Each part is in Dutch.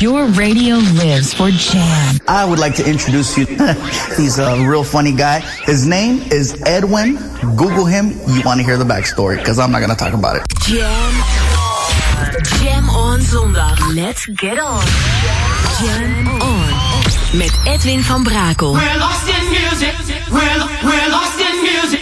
Your radio lives for Jam. I would like to introduce you. He's a real funny guy. His name is Edwin. Google him. You want to hear the backstory because I'm not going to talk about it. Jam. Jam on zondag. Let's get on. Jam on. Met Edwin van Brakel. We're lost in music. We're, we're lost in music.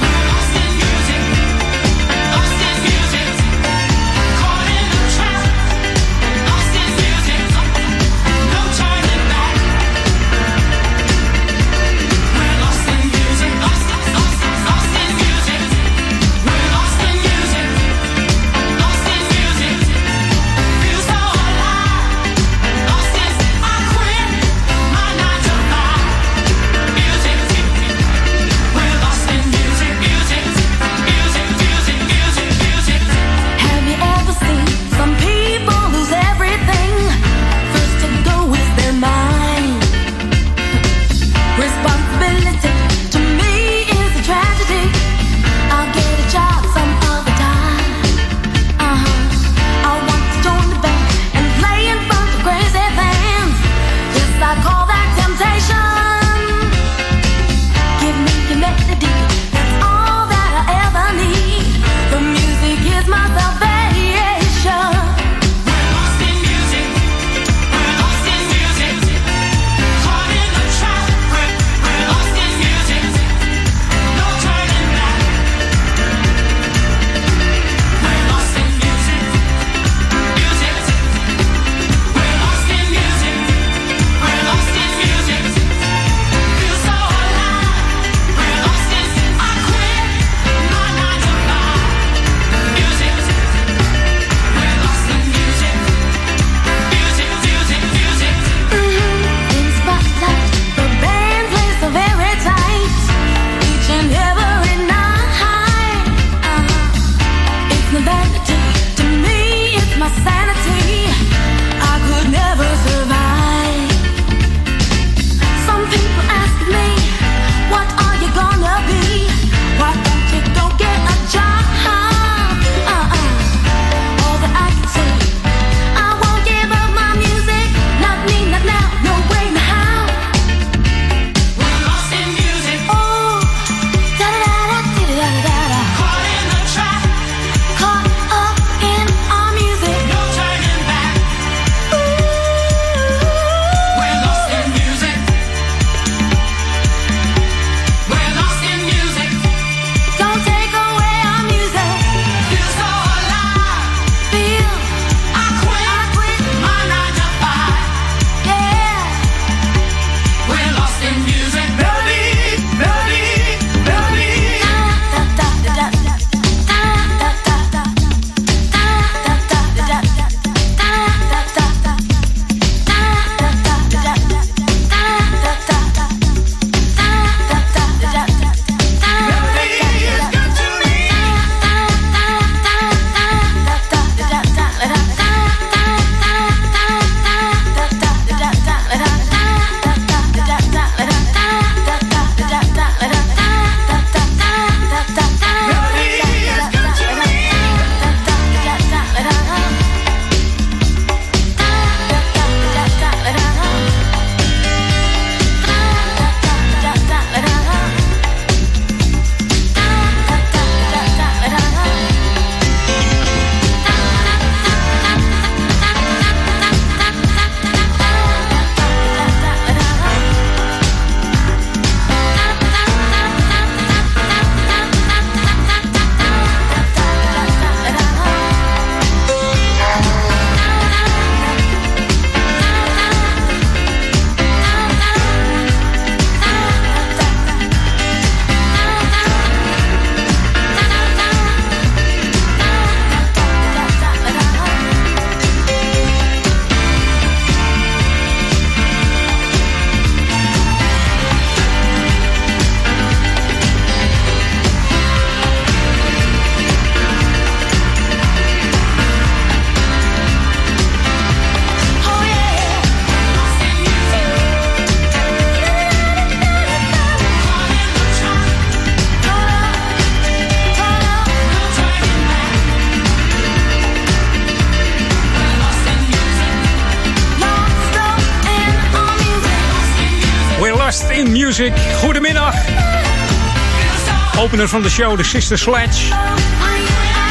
Opener van de show, de Sister Sledge.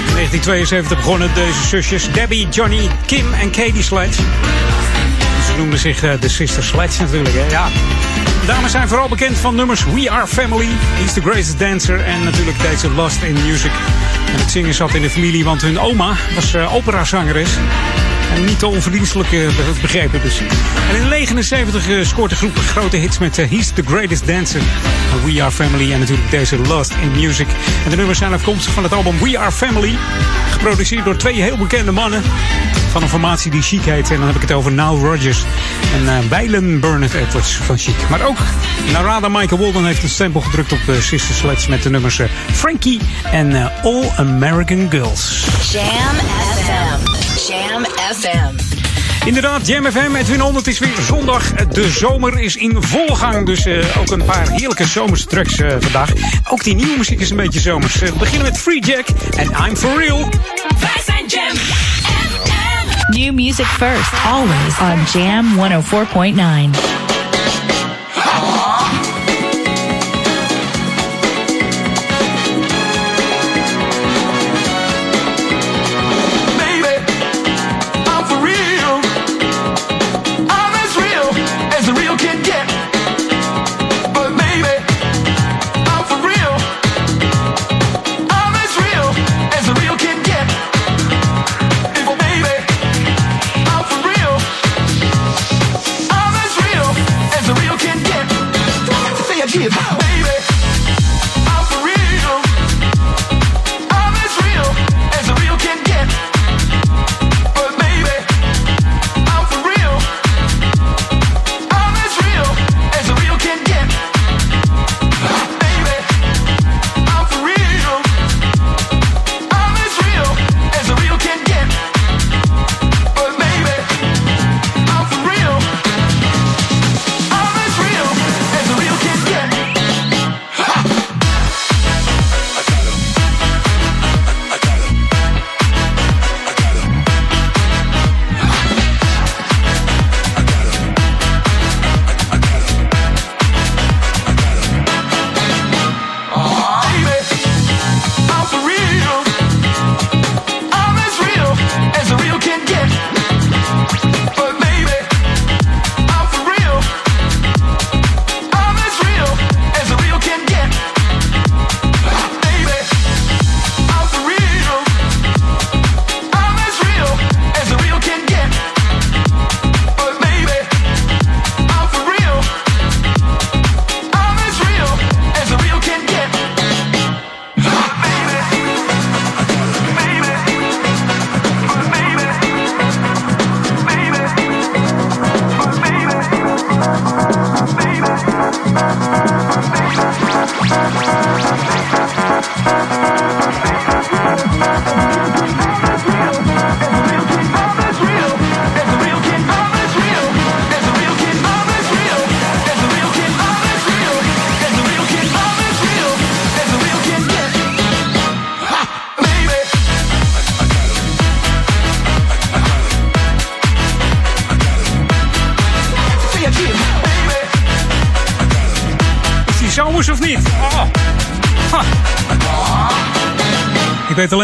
In 1972 begonnen deze zusjes Debbie, Johnny, Kim en Katie Sledge. Ze noemden zich eh, de Sister Sledge natuurlijk, hè? ja. De dames zijn vooral bekend van nummers We Are Family, He's the Greatest Dancer en natuurlijk deze Lost in Music. En het zingen zat in de familie, want hun oma was eh, operazangeres. En niet te onverdienstelijk eh, begrepen dus. En in 79 uh, scoort de groep grote hits met eh, He's the Greatest Dancer, We Are Family en natuurlijk deze Lost in Music. En de nummers zijn afkomstig van het album We Are Family. Geproduceerd door twee heel bekende mannen van een formatie die Chic heet. En dan heb ik het over Nile Rodgers en uh, Burnett Edwards van Chic. Maar ook Narada Michael Walden heeft een stempel gedrukt op uh, Sister Sledge met de nummers Frankie en All American Girls. Jam FM. FM. Inderdaad, Jam FM, Edwin 100 is weer zondag. De zomer is in volle gang, dus uh, ook een paar heerlijke zomerse tracks uh, vandaag. Ook die nieuwe muziek is een beetje zomers. Uh, we beginnen met Free Jack en I'm For Real. Wij zijn Jam FM. New music first, always on Jam 104.9.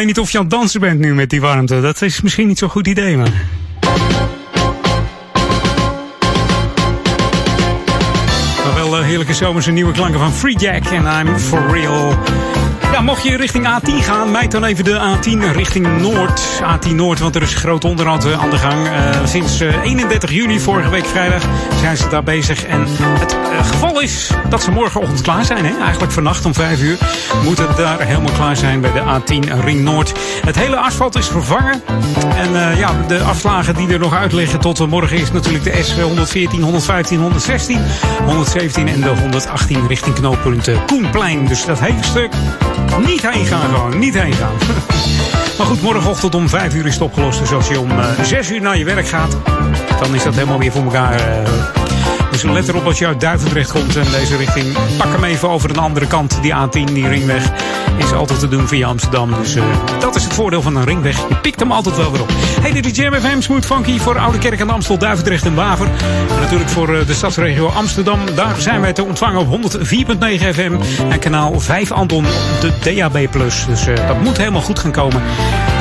weet niet of je aan het dansen bent nu met die warmte. Dat is misschien niet zo'n goed idee, maar... Maar wel eh, heerlijke zomerse nieuwe klanken van Free Jack en I'm For Real. Ja, mocht je richting A10 gaan, mijt dan even de A10 richting Noord. A10 Noord, want er is groot onderhoud eh, aan de gang. Eh, sinds eh, 31 juni, vorige week vrijdag, zijn ze daar bezig. En het eh, geval is dat ze morgenochtend klaar zijn. Hè? Eigenlijk vannacht om 5 uur moet het daar helemaal klaar zijn bij de A10 Ring Noord. Het hele asfalt is vervangen. En eh, ja, de afslagen die er nog uit liggen tot eh, morgen is natuurlijk de S 114, 115, 116, 117 en de 118 richting knooppunt eh, Koenplein. Dus dat hele stuk niet heen gaan gewoon, niet heen gaan. Maar goed, morgenochtend om 5 uur is het opgelost. Dus als je om eh, 6 uur naar je werk gaat, dan is dat helemaal weer voor elkaar. eh. Dus let erop als je uit Duivendrecht komt en deze richting. Pak hem even over de andere kant. Die A10, die ringweg, is altijd te doen via Amsterdam. Dus eh, dat is het voordeel van een ringweg. Je pikt hem altijd wel weer op. Hey, dit is Jam FM Smooth Funky voor Oude Kerk en Amstel, Duivendrecht en Waver. En natuurlijk voor eh, de stadsregio Amsterdam. Daar zijn wij te ontvangen op 104.9 FM. En kanaal 5 Anton op de DAB+. Dus eh, dat moet helemaal goed gaan komen.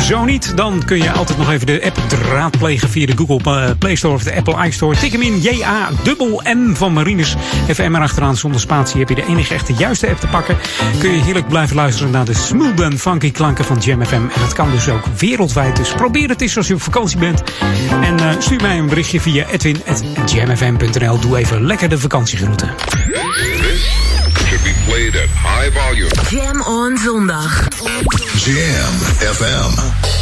Zo niet, dan kun je altijd nog even de app raadplegen via de Google Play Store of de Apple iStore. Tik hem in J-A-M van Marines. FM erachteraan zonder spatie heb je de enige echte juiste app te pakken. Kun je heerlijk blijven luisteren naar de smooth en funky klanken van Jam FM. En dat kan dus ook wereldwijd. Dus probeer het eens als je op vakantie bent. En eh, stuur mij een berichtje via edwin.jamfm.nl. Doe even lekker de vakantiegroeten. Jam on zondag. Jam FM.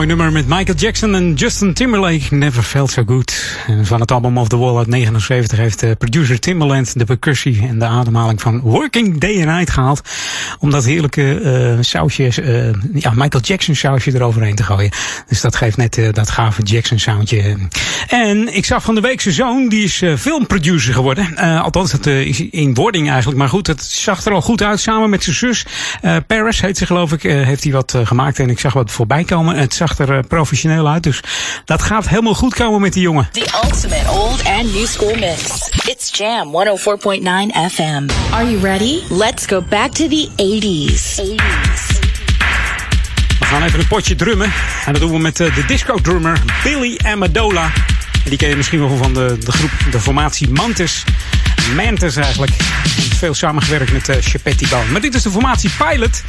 Mooi nummer met Michael Jackson en Justin Timberlake. Never Felt So Good. Van het album Off the Wall uit 79 heeft eh, producer Timberland de percussie en de ademhaling van Working Day and Night gehaald. Om dat heerlijke eh sausje, eh, ja, Michael Jackson sausje eroverheen te gooien. Dus dat geeft net eh, dat gave Jackson soundje. En ik zag van de week zijn zoon, die is eh, filmproducer geworden. Eh, althans, dat eh, is in wording eigenlijk. Maar goed, het zag er al goed uit samen met zijn zus. Eh, Paris heet ze geloof ik, eh, heeft hij wat gemaakt. En ik zag wat voorbij komen. Het zag er eh, professioneel uit. Dus dat gaat helemaal goed komen met die jongen. The ultimate old and new school mix. It's Jam 104.9 FM. Are you ready? Let's go back to the 80s. 80s. We gaan even een potje drummen. En dat doen we met eh, de disco-drummer Billy Amendola. En die ken je misschien wel van de, de groep, de formatie Mantis. Mantis eigenlijk. Veel samengewerkt met uh, Chapetti Bone. Maar dit is de formatie Pilot.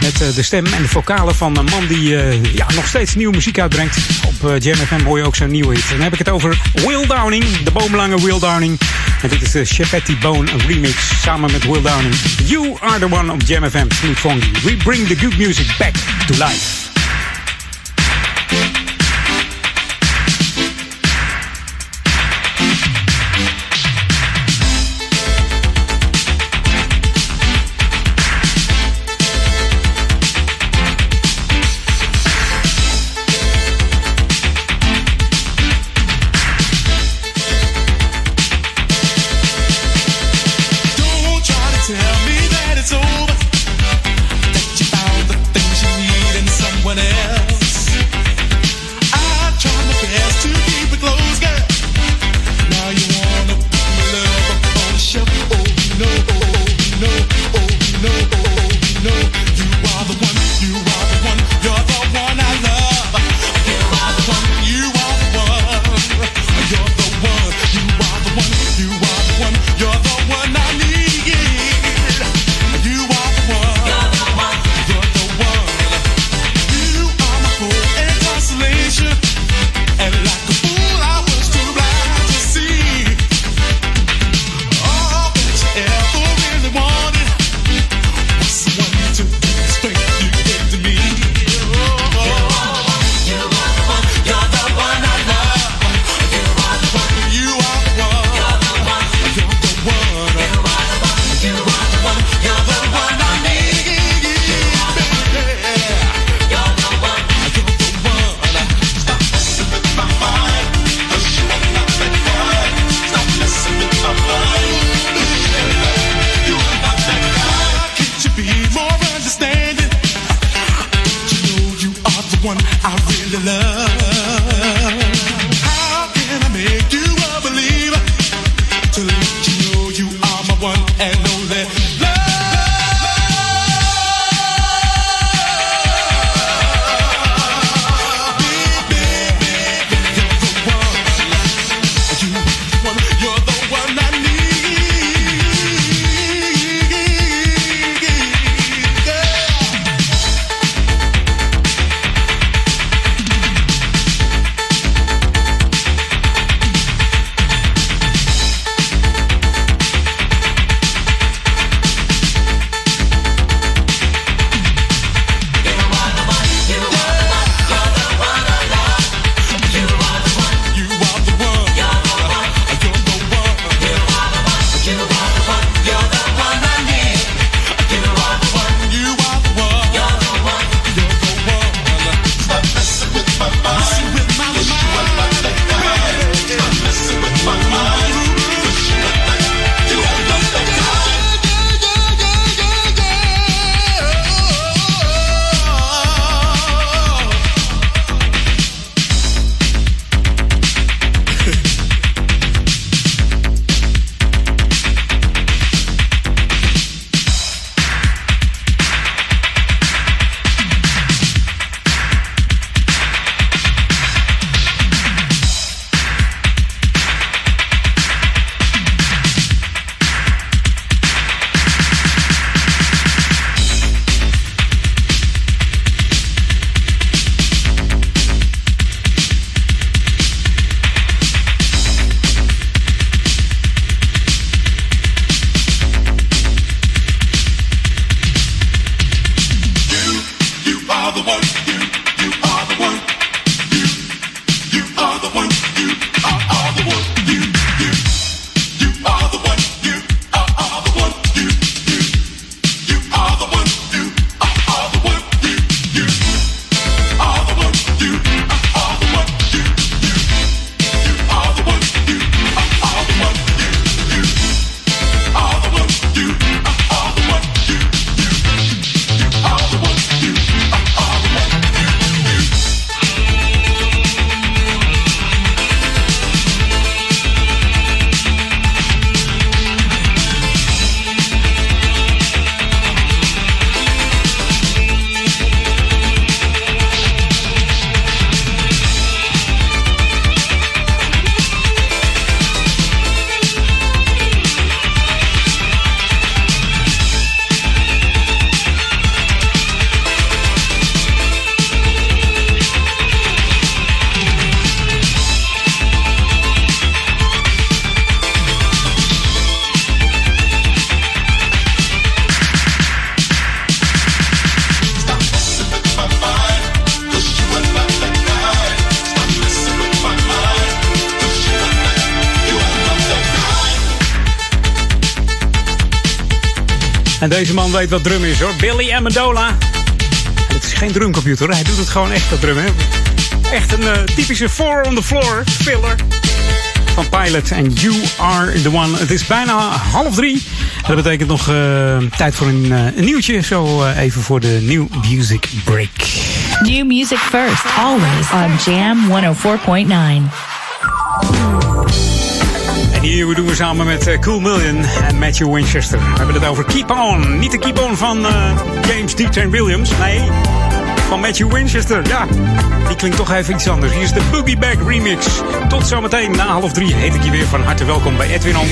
Met eh, de stem en de vocalen van een man die eh, ja, nog steeds nieuwe muziek uitbrengt. Op eh, Jam FM hoor je ook zo'n nieuwe hit. Dan heb ik het over Will Downing, de boomlange Will Downing. En dit is de Chapetti Bone remix samen met Will Downing. You are the one op Jam FM, Smooth. We bring the good music back to life. is. Billy Amendola. Het is geen drumcomputer, hij doet het gewoon echt, dat drum. Hè? Echt een eh, typische four on the floor filler van Pilot. En You Are The One. Het is bijna half drie. Dat betekent nog eh, tijd voor een, eh, een nieuwtje. Zo even voor de New Music Break. New music first, always on Jam 104.9. We doen we samen met eh, Cool Million en Matthew Winchester. We hebben het over Keep On. Niet de Keep On van uh, James Deeptain Williams. Nee, van Matthew Winchester. Ja, die klinkt toch even iets anders. Hier is de Boogie Bag Remix. Tot zometeen na half drie heet ik je weer van harte welkom bij Edwin On.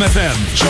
ZFM.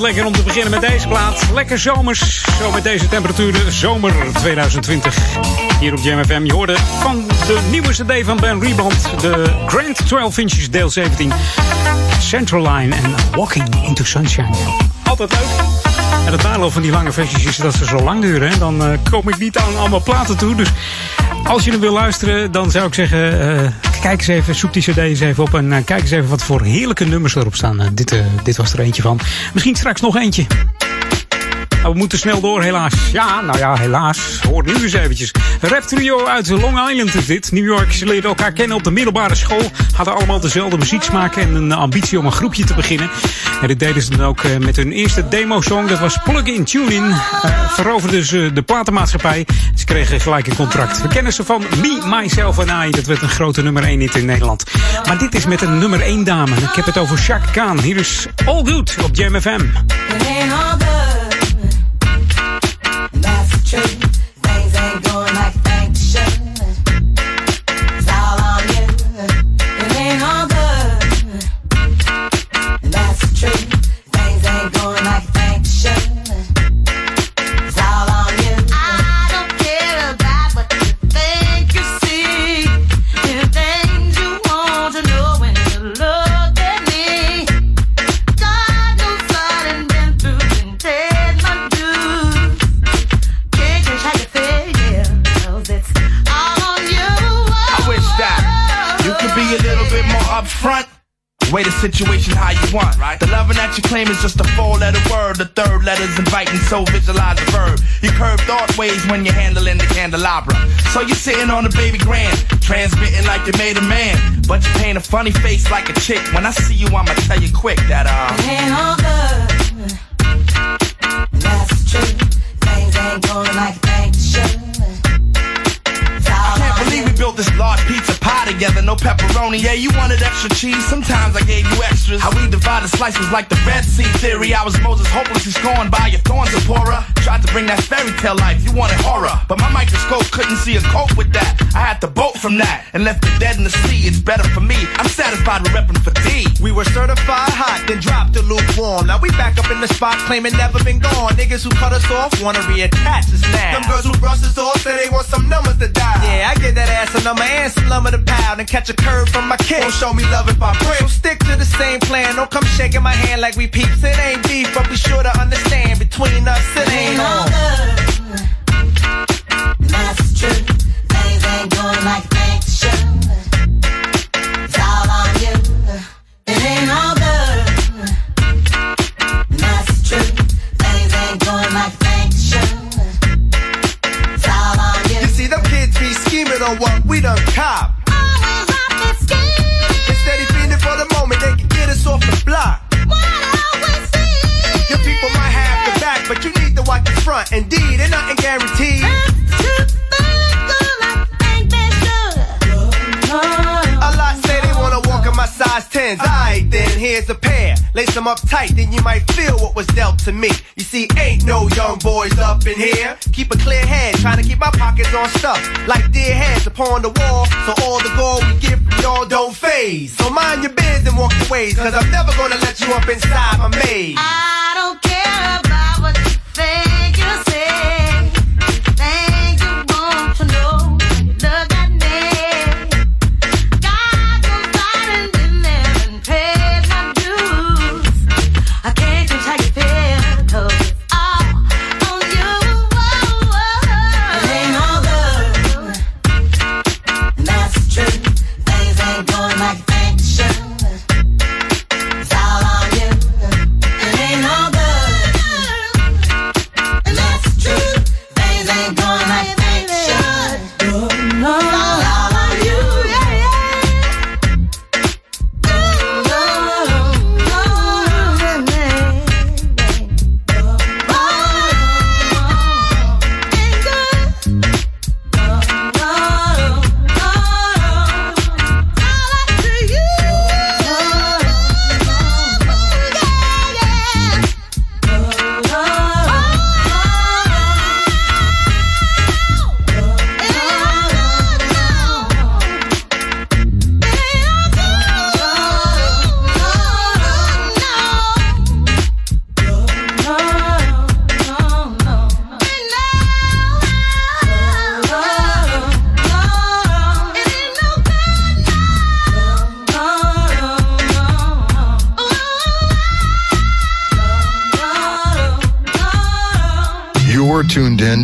Lekker om te beginnen met deze plaat. Lekker zomers. Zo met deze temperaturen. Zomer 2020. Hier op Jam FM. Je hoorde van de nieuwe cd van Ben Rebound. De Grand 12 Inches deel 17. Central Line en Walking into Sunshine. Altijd leuk. En het nadeel van die lange versies is dat ze zo lang duren. Hè? Dan eh, kom ik niet aan allemaal platen toe. Dus als je hem wil luisteren, dan zou ik zeggen... eh, kijk eens even, zoek die cd eens even op... en eh, kijk eens even wat voor heerlijke nummers erop staan. Eh, dit, eh, dit was er eentje van. Misschien straks nog eentje. Nou, we moeten snel door, helaas. Ja, nou ja, helaas. Hoor nu eens eventjes. Rap trio uit Long Island is dit. New York. Ze leerden elkaar kennen op de middelbare school. Hadden allemaal dezelfde muzieksmaak en een ambitie om een groepje te beginnen. En dit deden ze dan ook eh, met hun eerste demo-song. Dat was Plug in Tuning. Uh, veroverden ze de platenmaatschappij. Ze kregen gelijk een contract. We kennen ze van Me, Myself and I. Dat werd een grote nummer 1 hit in Nederland. Maar dit is met een nummer 1 dame. Ik heb het over Shaka Khan. Hier is All Good op Jam FM. So you're sitting on a baby grand, transmitting like you made a man, but you paint a funny face like a chick. When I see you, I'ma tell you quick that uh. It ain't all good. That's the truth. Things ain't going like they should. I can't believe we built this large pizza together, no pepperoni. Yeah, you wanted extra cheese, sometimes I gave you extras. How we divided slices like the Red Sea theory. I was Moses hopelessly scorned by your thorns, Zipporah. Tried to bring that fairy tale life, you wanted horror. But my microscope couldn't see a cope with that. I had to bolt from that and left it dead in the sea. It's better for me. I'm satisfied with repping for D. We were certified hot, then dropped the lukewarm. Now we back up in the spot, claiming never been gone. Niggas who cut us off wanna reattach us now. Them girls who brush us off say they want some numbers to die. Yeah, I get that ass a number and some lumber to pound and catch a curve from my kick. Don't show me love if I break. So stick to the same plan. Don't come shaking my hand like we peeps. It ain't beef, but be sure to understand between us it ain't on. That's the truth. Things ain't going like they should. It's all on you. It ain't all good. That's the truth. Things ain't going like they should. It's all on you. You see, them kids be scheming on what we done cop. Front. Indeed, ain't nothing guaranteed. A lot say they wanna walk in my size 10s. Alright then, here's a pair. Lace them up tight, then you might feel what was dealt to me. You see, ain't no young boys up in here. Keep a clear head, trying to keep my pockets on stuff. Like dear heads upon the wall, so all the gold we get from y'all don't phase. So mind your biz and walk your ways, cause I'm never gonna let you up inside my maze. I don't Thank you say.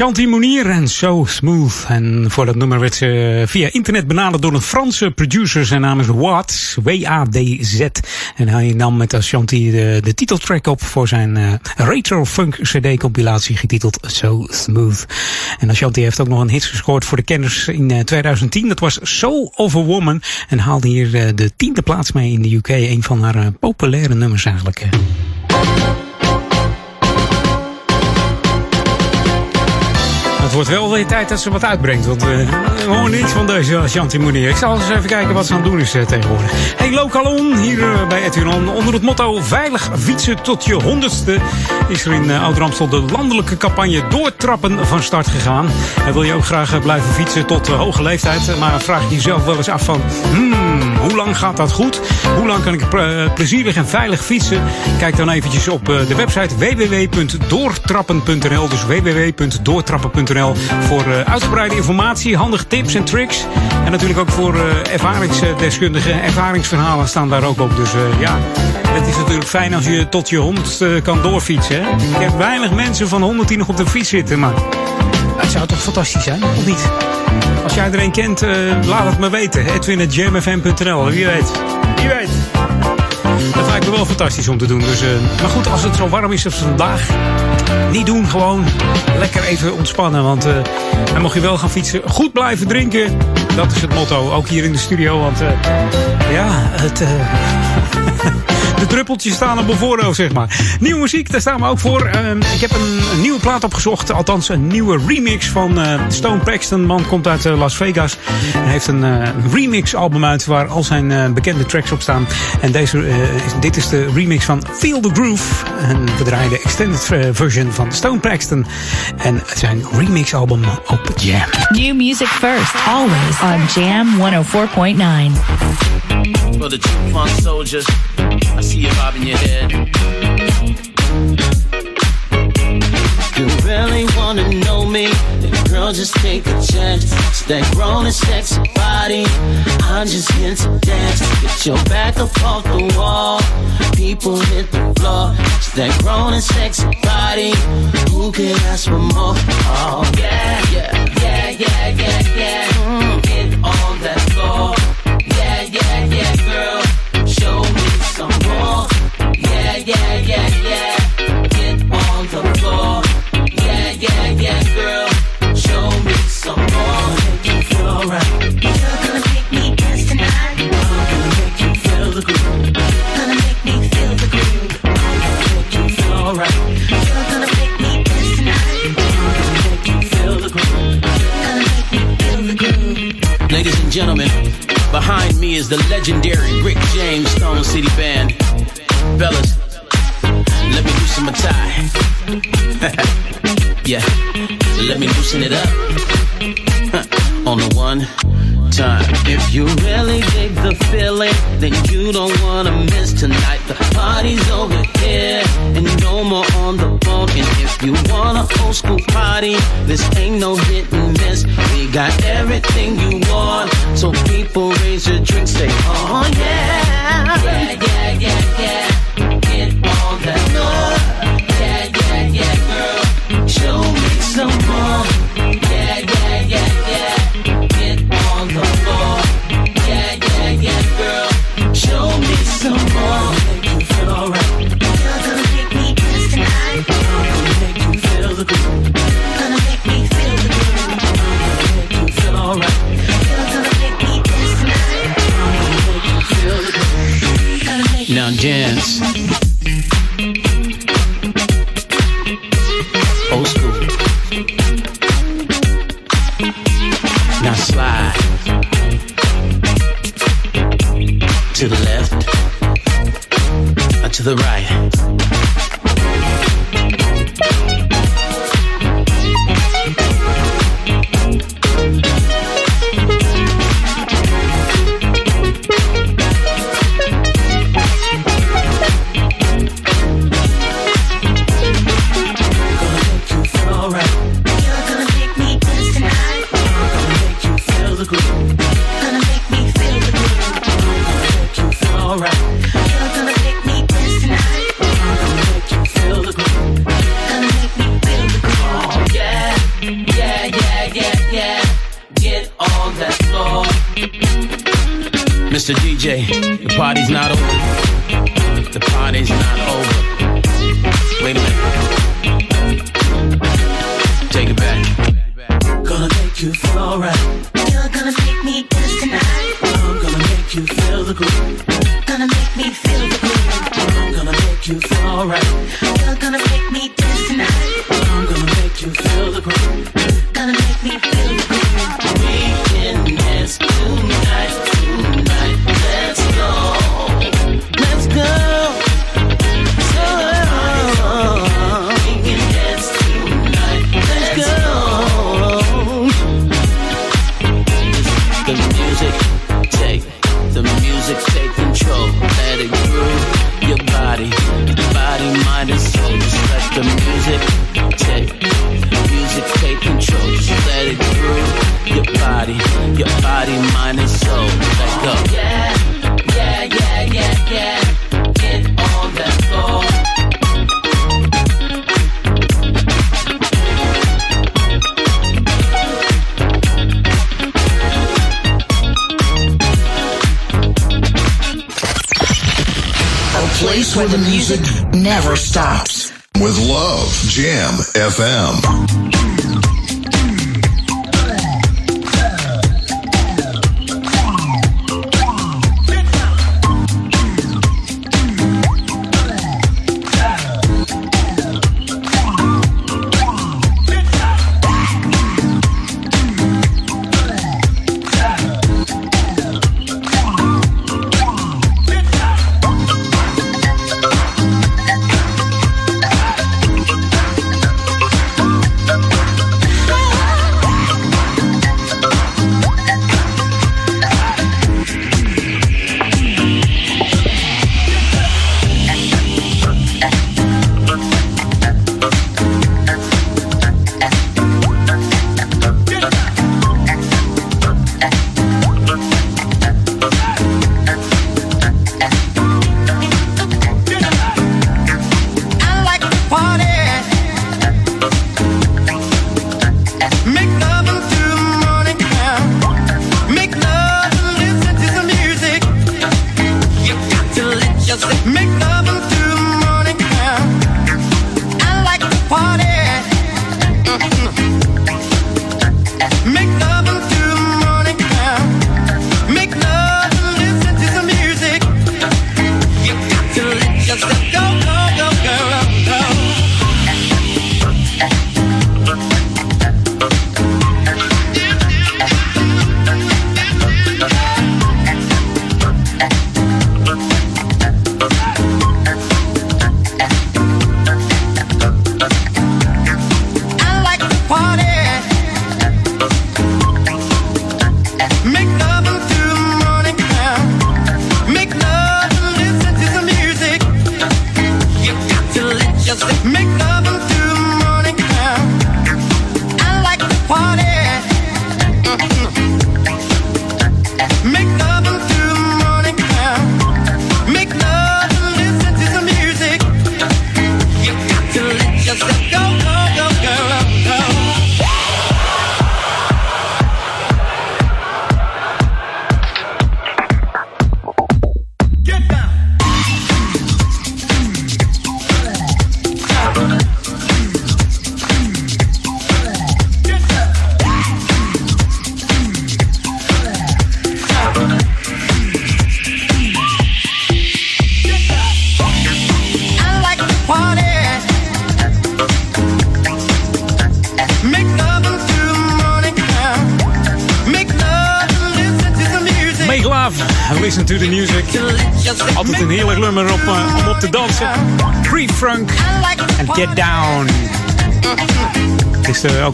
Ashanti Monier en So Smooth. En voor dat nummer werd ze via internet benaderd door een Franse producer. Zijn naam is Watt, W-A-D-Z. En hij nam met Ashanti de, de titeltrack op voor zijn eh, retro funk cd compilatie getiteld So Smooth. En Ashanti heeft ook nog een hit gescoord voor de kenners in eh, 2010. Dat was Soul of a Woman. En haalde hier eh, de tiende plaats mee in de UK. Een van haar eh, populaire nummers eigenlijk. Het wordt wel weer tijd dat ze wat uitbrengt. Want eh, we horen niets van deze Ashanti Mounier. Ik zal eens even kijken wat ze aan het doen is eh, tegenwoordig. Hey, Lokalon, hier eh, bij Ethiron. Onder het motto Veilig fietsen tot je honderdste... is er in uh, Oud-Ramstel de landelijke campagne Doortrappen van start gegaan. En wil je ook graag blijven fietsen tot hoge leeftijd... maar vraag je jezelf wel eens af van... Hmm, hoe lang gaat dat goed? Hoe lang kan ik eh, plezierig en veilig fietsen? Kijk dan eventjes op eh, de website www.doortrappen.nl. Dus www.doortrappen.nl voor eh, uitgebreide informatie, handige tips en tricks. En natuurlijk ook voor ervaringsdeskundigen. Ervaringsverhalen staan daar ook op. Dus ja, het is natuurlijk fijn als je tot je hond kan doorfietsen. Hè? Ik heb weinig mensen van 100 die nog op de fiets zitten, maar het zou toch fantastisch zijn, of niet? Als jij er een kent, eh, laat het me weten. Edwin.jamfm.nl, wie weet. Wie weet. Dat lijkt me wel fantastisch om te doen. Dus, eh, maar goed, als het zo warm is als vandaag, niet doen. Gewoon lekker even ontspannen. Want eh, dan mocht je wel gaan fietsen. Goed blijven drinken. Dat is het motto. Ook hier in de studio. Want eh, ja, het... de druppeltjes staan op mijn voorhoofd, zeg maar. Nieuwe muziek, daar staan we ook voor. Eh, ik heb een, een nieuwe plaat opgezocht. Althans, een nieuwe remix van eh, Stone Paxton. Man komt uit eh, Las Vegas. Hij heeft een eh, remix album uit waar al zijn eh, bekende tracks op staan. En deze, eh, is- dit is de remix van Feel the Groove. En we draaien de extended version van Stone Paxton. En zijn remix album op Jam. New music first, always on Jam 104.9. For the funk soldiers, see you bobbing your head. You really wanna know me? Then girl, just take a chance. It's that grown and sexy body. I'm just here to dance. Get your back up off the wall. People hit the floor. It's that grown and sexy body. Who can ask for more? Oh yeah, yeah, yeah,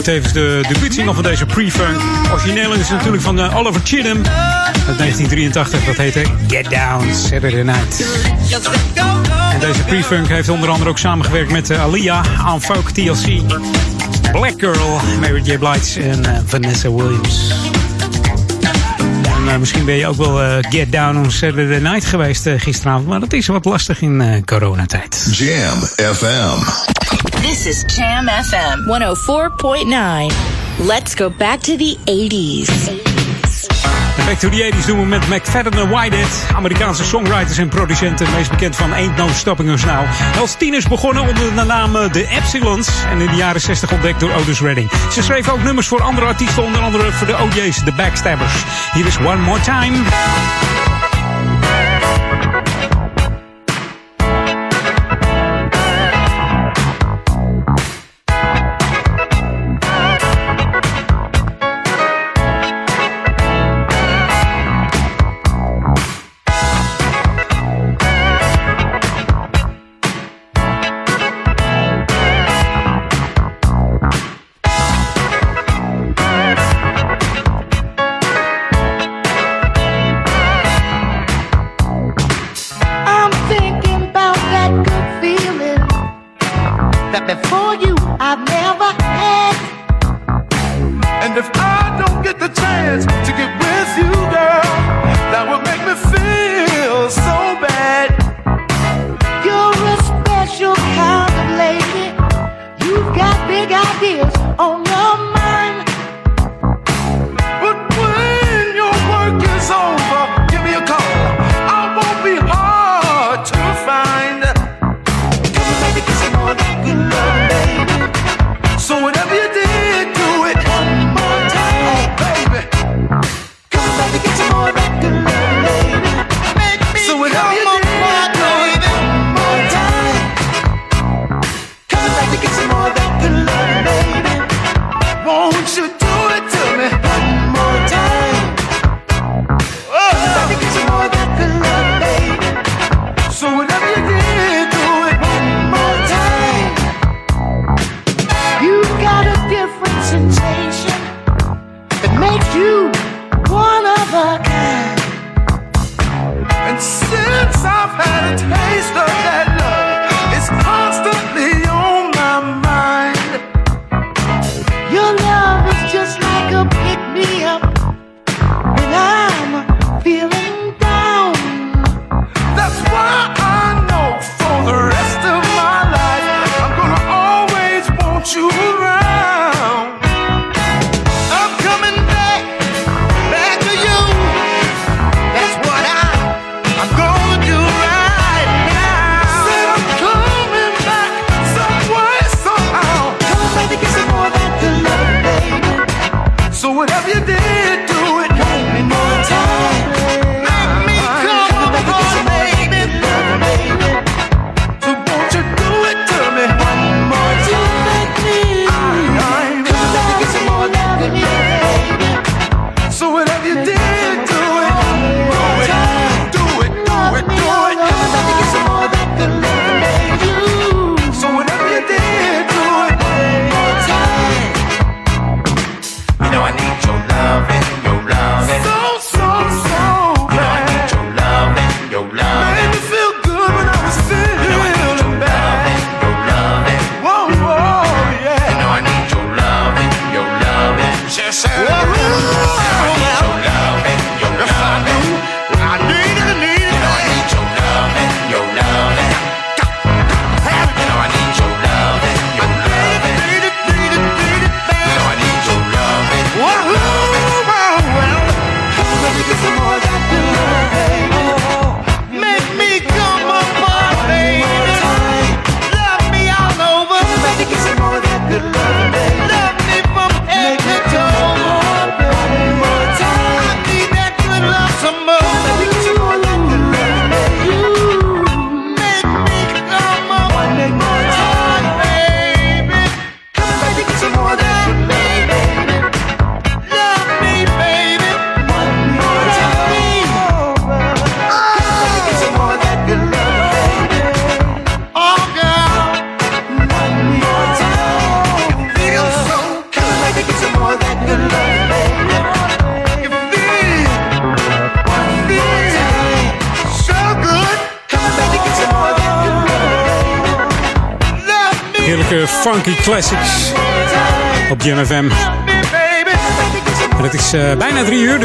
tevens de debuutsingle van deze Pre-funk. Origineel is natuurlijk van eh, Oliver Chidham uit 1983. Dat heette Get Down Saturday Night. En deze Pre-funk heeft onder andere ook samengewerkt met eh, Aliyah aan Folk TLC. Black Girl, Mary J. Blige en eh, Vanessa Williams. En misschien ben je ook wel Get Down on Saturday Night geweest gisteravond. Maar dat is wat lastig in coronatijd. Jam FM. This is Jam FM 104.9. Let's go back to the 80s. Back to the 80s doen we met McFadden en Whitehead. Amerikaanse songwriters en producenten. Meest bekend van Ain't No Stopping Us Now. Als tieners begonnen onder de naam eh, The Epsilons. En in de jaren 60 ontdekt door Otis Redding. Ze schreef ook nummers voor andere artiesten. Onder andere voor de OJ's, The Backstabbers. Hier is One More Time.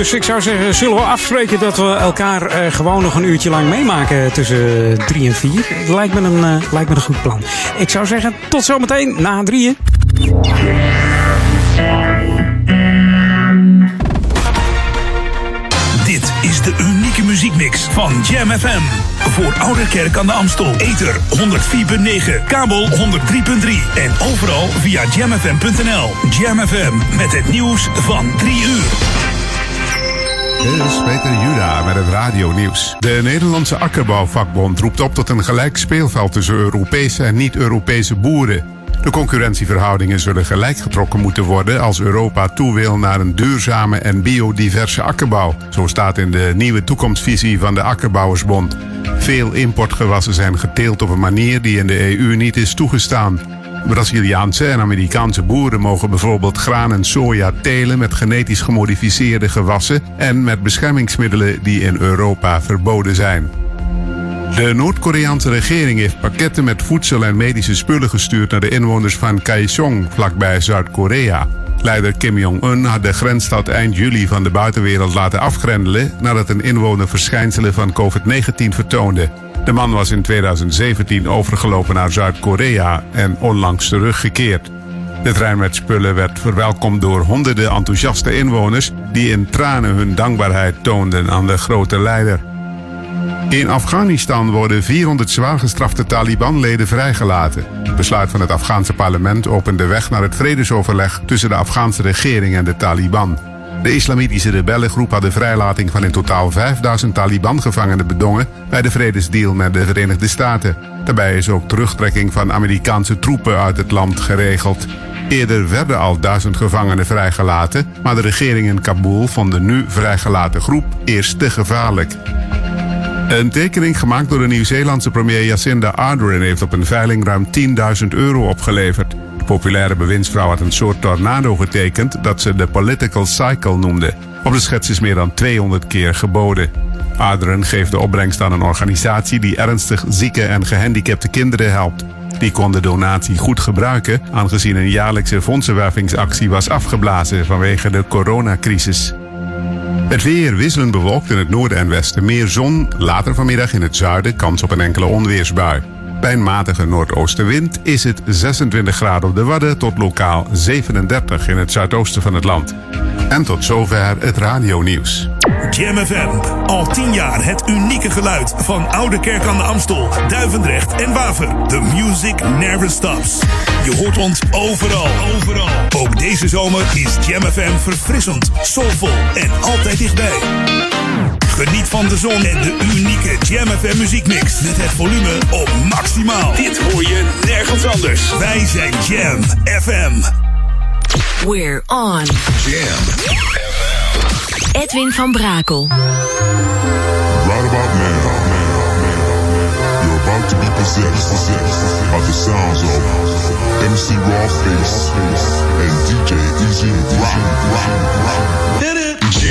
Dus ik zou zeggen, zullen we afspreken dat we elkaar eh, gewoon nog een uurtje lang meemaken tussen drie en vier? Lijkt me, een, eh, lijkt me een goed plan. Ik zou zeggen, tot zometeen na drieën. Dit is de unieke muziekmix van Jam FM. Voor Oude Kerk aan de Amstel. Ether 104.9, kabel 103.3 en overal via jamfm.nl. Jam FM met het nieuws van 3 uur. Dit is Peter Juda met het radio-nieuws. De Nederlandse akkerbouwvakbond roept op tot een gelijk speelveld tussen Europese en niet-Europese boeren. De concurrentieverhoudingen zullen gelijk getrokken moeten worden als Europa toe wil naar een duurzame en biodiverse akkerbouw. Zo staat in de nieuwe toekomstvisie van de Akkerbouwersbond. Veel importgewassen zijn geteeld op een manier die in de EU niet is toegestaan. Braziliaanse en Amerikaanse boeren mogen bijvoorbeeld graan en soja telen met genetisch gemodificeerde gewassen en met beschermingsmiddelen die in Europa verboden zijn. De Noord-Koreaanse regering heeft pakketten met voedsel en medische spullen gestuurd naar de inwoners van Kaesong, vlakbij Zuid-Korea. Leider Kim Jong-un had de grensstad eind juli van de buitenwereld laten afgrendelen nadat een inwoner verschijnselen van COVID-19 vertoonde. De man was in 2017 overgelopen naar Zuid-Korea en onlangs teruggekeerd. De trein met spullen werd verwelkomd door honderden enthousiaste inwoners die in tranen hun dankbaarheid toonden aan de grote leider. In Afghanistan worden 400 zwaar gestrafte Taliban-leden vrijgelaten. Het besluit van het Afghaanse parlement opent de weg naar het vredesoverleg tussen de Afghaanse regering en de Taliban. De islamitische rebellengroep had de vrijlating van in totaal 5000 Taliban-gevangenen bedongen bij de vredesdeal met de Verenigde Staten. Daarbij is ook terugtrekking van Amerikaanse troepen uit het land geregeld. Eerder werden al duizend gevangenen vrijgelaten, maar de regering in Kabul vond de nu vrijgelaten groep eerst te gevaarlijk. Een tekening gemaakt door de Nieuw-Zeelandse premier Jacinda Ardern heeft op een veiling ruim 10.000 euro opgeleverd. De populaire bewindsvrouw had een soort tornado getekend dat ze de political cycle noemde. Op de schets is meer dan 200 keer geboden. Ardern geeft de opbrengst aan een organisatie die ernstig zieke en gehandicapte kinderen helpt. Die kon de donatie goed gebruiken, aangezien een jaarlijkse fondsenwervingsactie was afgeblazen vanwege de coronacrisis. Het weer wisselend bewolkt in het noorden en westen. Meer zon, later vanmiddag in het zuiden kans op een enkele onweersbui. Bij een matige noordoostenwind is het 26 graden op de Wadden tot lokaal 37 in het zuidoosten van het land. En tot zover het radionieuws. Jam FM. Al 10 jaar het unieke geluid van Oude Kerk aan de Amstel, Duivendrecht en Waver. The music never stops. Je hoort ons overal. Overal. Ook deze zomer is Jam FM verfrissend, soulvol en altijd dichtbij. Geniet van de zon en de unieke Jam FM muziekmix. Met het volume op maximaal. Dit hoor je nergens anders. Wij zijn Jam FM. We're on. Jam FM. Edwin van Brakel. Right about now. You're about to be possessed, possessed by the sounds of MC Raw Face and DJ Easy Rock. rock, it? rock.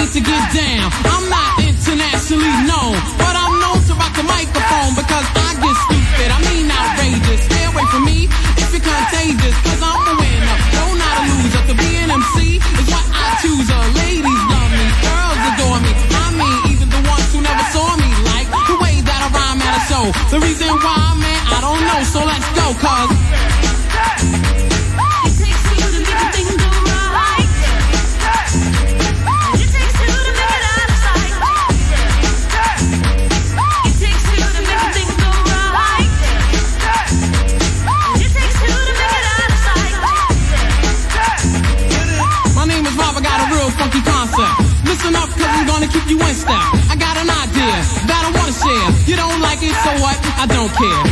need to get down. I'm not internationally known, but I'm known to rock the microphone because I get stupid. I mean outrageous. Stay away from me if you're contagious. 10.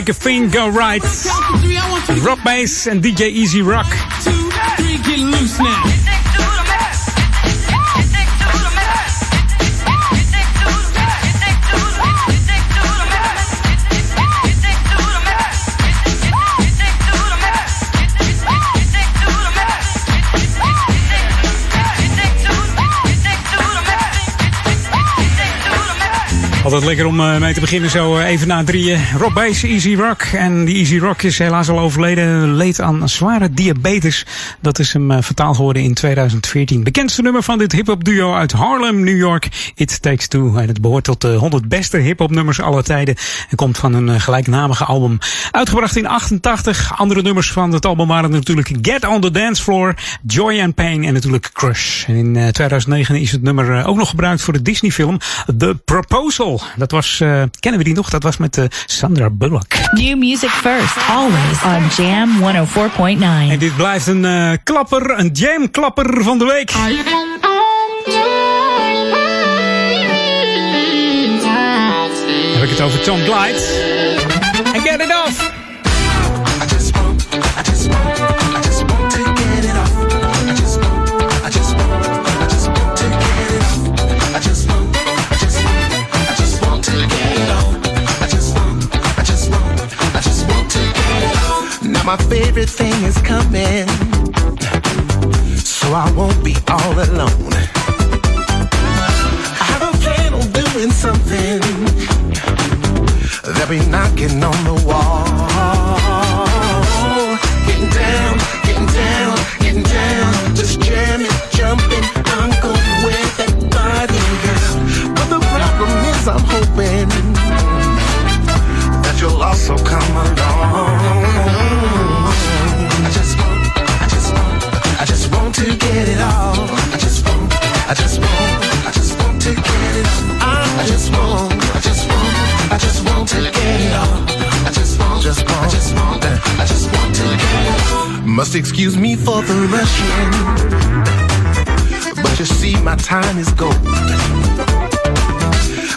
Make a thing go right. Rob Bass en DJ Easy Rock. Altijd lekker om eh, mee te beginnen zo eh, even na drieën. Rob Bass, Easy Rock. En die Easy Rock is helaas al overleden. Leed aan zware diabetes. Dat is hem uh, vertaald geworden in 2014. Bekendste nummer van dit hip-hop duo uit Harlem, New York. It Takes Two. En het behoort tot de 100 beste hip-hop nummers aller tijden. En komt van een gelijknamige album. Uitgebracht in 88. Andere nummers van het album waren natuurlijk Get on the Dance Floor, Joy and Pain en natuurlijk Crush. En in 2009 is het nummer ook nog gebruikt voor de Disney film The Proposal. Dat was, uh, kennen we die nog? Dat was met uh, Sandra Bullock. New music first, always on Jam 104.9. En dit blijft een uh, klapper, een jam-klapper van de week. Heb ik het over Tom Glide. En Get It Off. Now my favorite thing is coming, so I won't be all alone. I have a plan on doing something. They'll be knocking on the wall. Getting down, getting down, getting down, just jamming, jumping. I'm going with that body, girl. But the problem is, I'm hoping that you'll also come along. Must excuse me for the rushing, but you see my time is gold.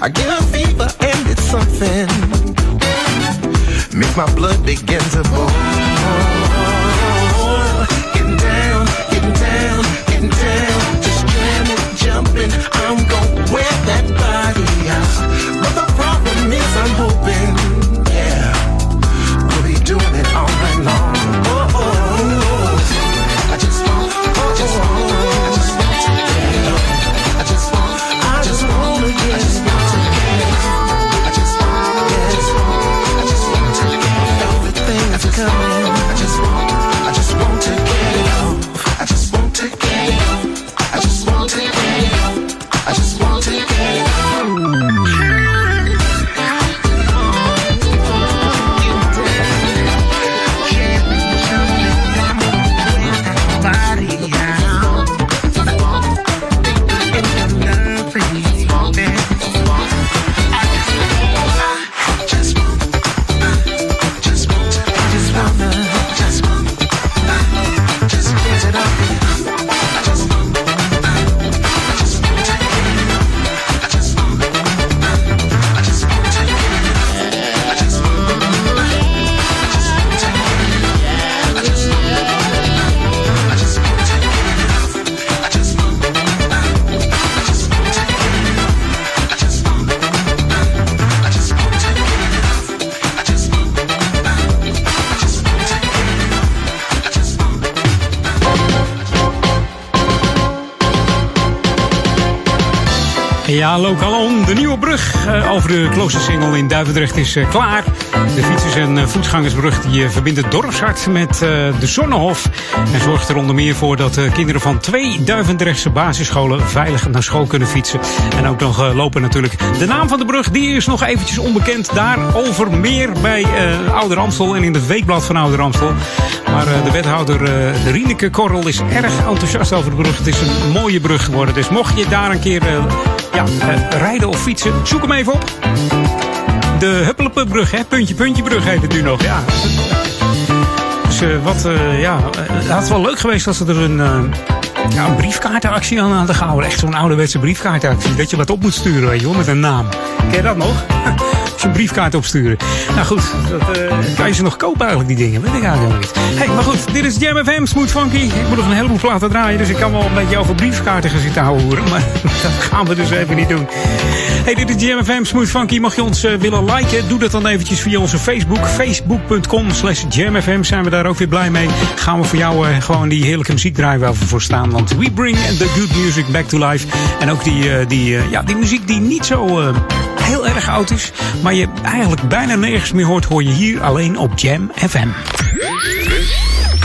I get a fever and it's something makes my blood begin to boil. Ja, Lokalon, de nieuwe brug uh, over de kloostersingel in Duivendrecht is uh, klaar. De fietsers- en uh, voetgangersbrug die verbindt het dorpshart met de Zonnehof. En zorgt er onder meer voor dat kinderen van twee Duivendrechtse basisscholen veilig naar school kunnen fietsen. En ook nog lopen natuurlijk. De naam van de brug die is nog eventjes onbekend. Daarover meer bij Ouder Amstel en in het weekblad van Ouder Amstel. Maar de wethouder Rieneke Korrel is erg enthousiast over de brug. Het is een mooie brug geworden. Dus mocht je daar een keer ja, uh, rijden of fietsen, zoek hem even op. De Huppelepenbrug, hè? Puntje, puntje brug heet het nu nog, ja. Dus uh, wat, uh, ja, het had wel leuk geweest als ze er een ja, een briefkaartenactie aan, aan te houden. Echt zo'n ouderwetse briefkaartenactie. Dat je wat op moet sturen, weet je wel, met een naam. Ken je dat nog? Een briefkaart opsturen. Nou goed, dat, eh, kan je ze nog kopen eigenlijk, die dingen? Weet ik eigenlijk niet. Hey, maar goed, dit is Jam FM, Smooth Funky. Ik moet nog een heleboel platen draaien, dus ik kan wel een beetje over briefkaarten gaan zitten houden. Maar dat gaan we dus even niet doen. Hey, dit is Jam FM, Smooth Funky. Mag je ons eh, willen liken? Doe dat dan eventjes via onze Facebook. Facebook.com slash jamfm zijn we daar ook weer blij mee. Gaan we voor jou eh, gewoon die heerlijke muziek draaien waar we voor staan. Want we bring the good music back to life. En ook die, eh, die, ja, die muziek die niet zo eh, heel erg oud is. Maar je eigenlijk bijna nergens meer hoort, hoor je hier alleen op Jam FM.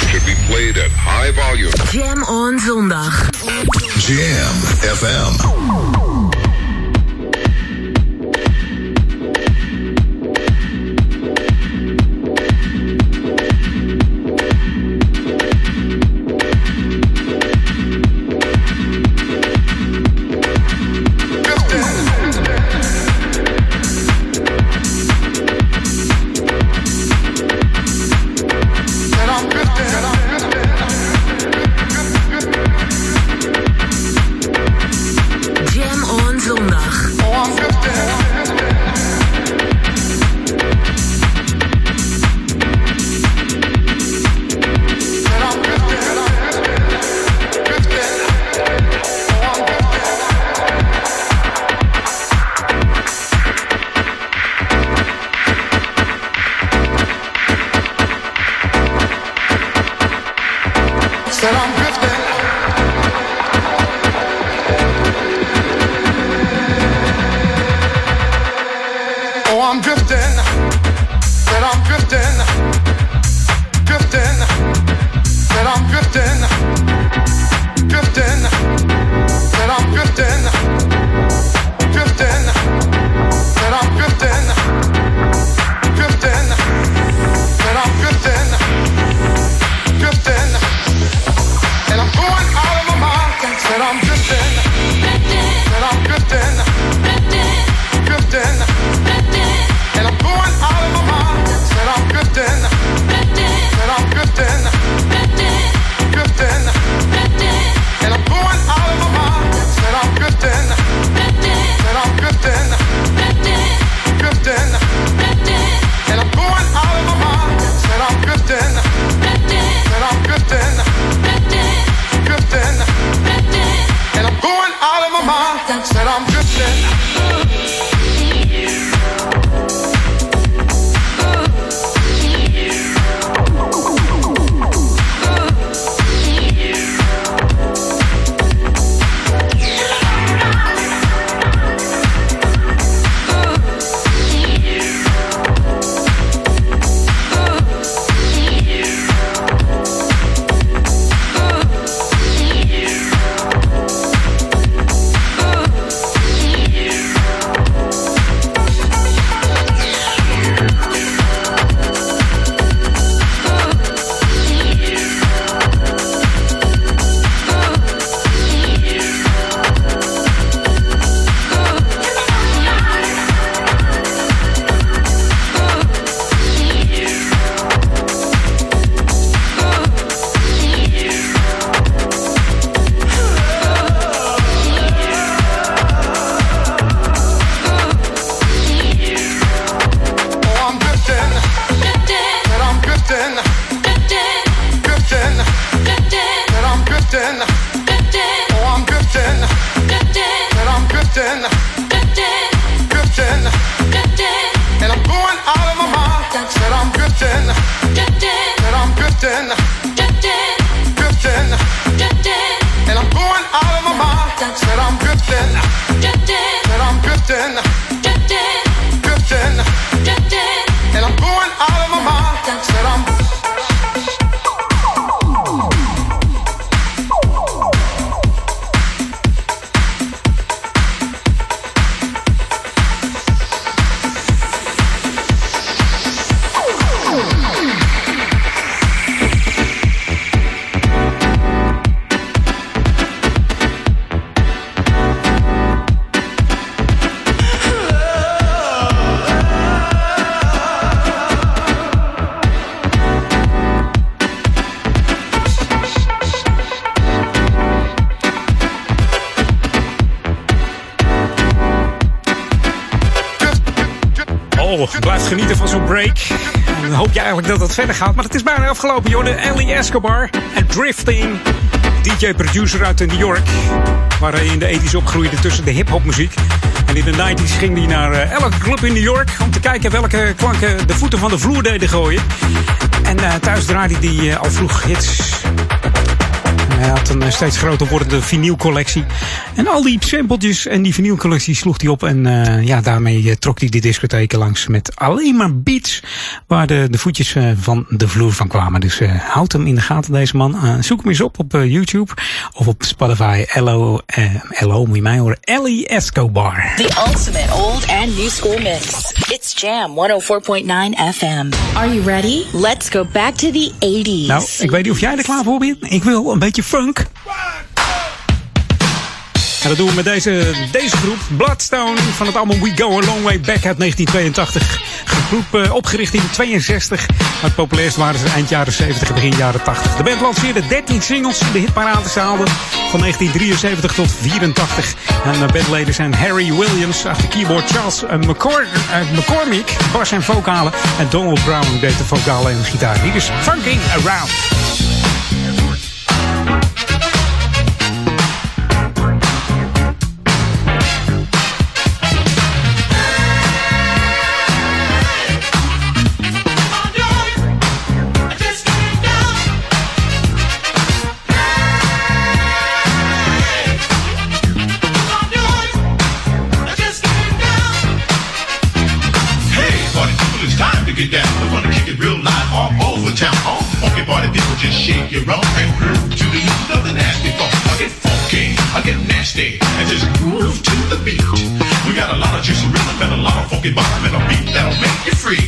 Should be played at high volume. Jam on zondag. Jam FM. Verder gaat. Maar het is bijna afgelopen, joh. De Ellie Escobar en Drifting. DJ-producer uit New York. Waar hij in de 80s opgroeide tussen de hip-hop muziek. En in de 90s ging hij naar eh, elke club in New York. Om te kijken welke klanken de voeten van de vloer deden gooien. En eh, thuis draaide hij eh, al vroeg hits. Hij had een steeds groter wordende vinylcollectie. En al die sampletjes en die vinylcollectie sloeg hij op. En eh, ja, daarmee eh, trok hij de discotheken langs met alleen maar beats. Waar de, de voetjes eh, van de vloer van kwamen. Dus eh, houd hem in de gaten, deze man. Zoek hem eens op op eh, YouTube of op Spotify. LO, eh, LO moet je mij horen. Ellie Escobar. The ultimate old and new school mix. It's Jam 104.9 FM. Are you ready? Let's go back to the 80s. Nou, ik weet niet of jij er klaar voor bent. Ik wil een beetje funk. En dat doen we met deze, deze groep. Bloodstone van het album We Go A Long Way Back uit 1982. Een groep eh, opgericht in 62. Maar het populairst waren ze eind jaren 70 en begin jaren 80. De band lanceerde 13 singles in de hitparades haalde. Van 1973 tot 84. En de bandleden zijn Harry Williams achter keyboard. Charles eh, McCor eh, McCormick, bas en vocalen. En Donald Brown deed de vocalen en gitaar. Hier is Funking Around. Shake your rump and groove to the beat of the nasty funk. I get funky, I get nasty, and just groove to the beat. We got a lot of juicy rhythm and a lot of funky bottom and a beat that'll make you free.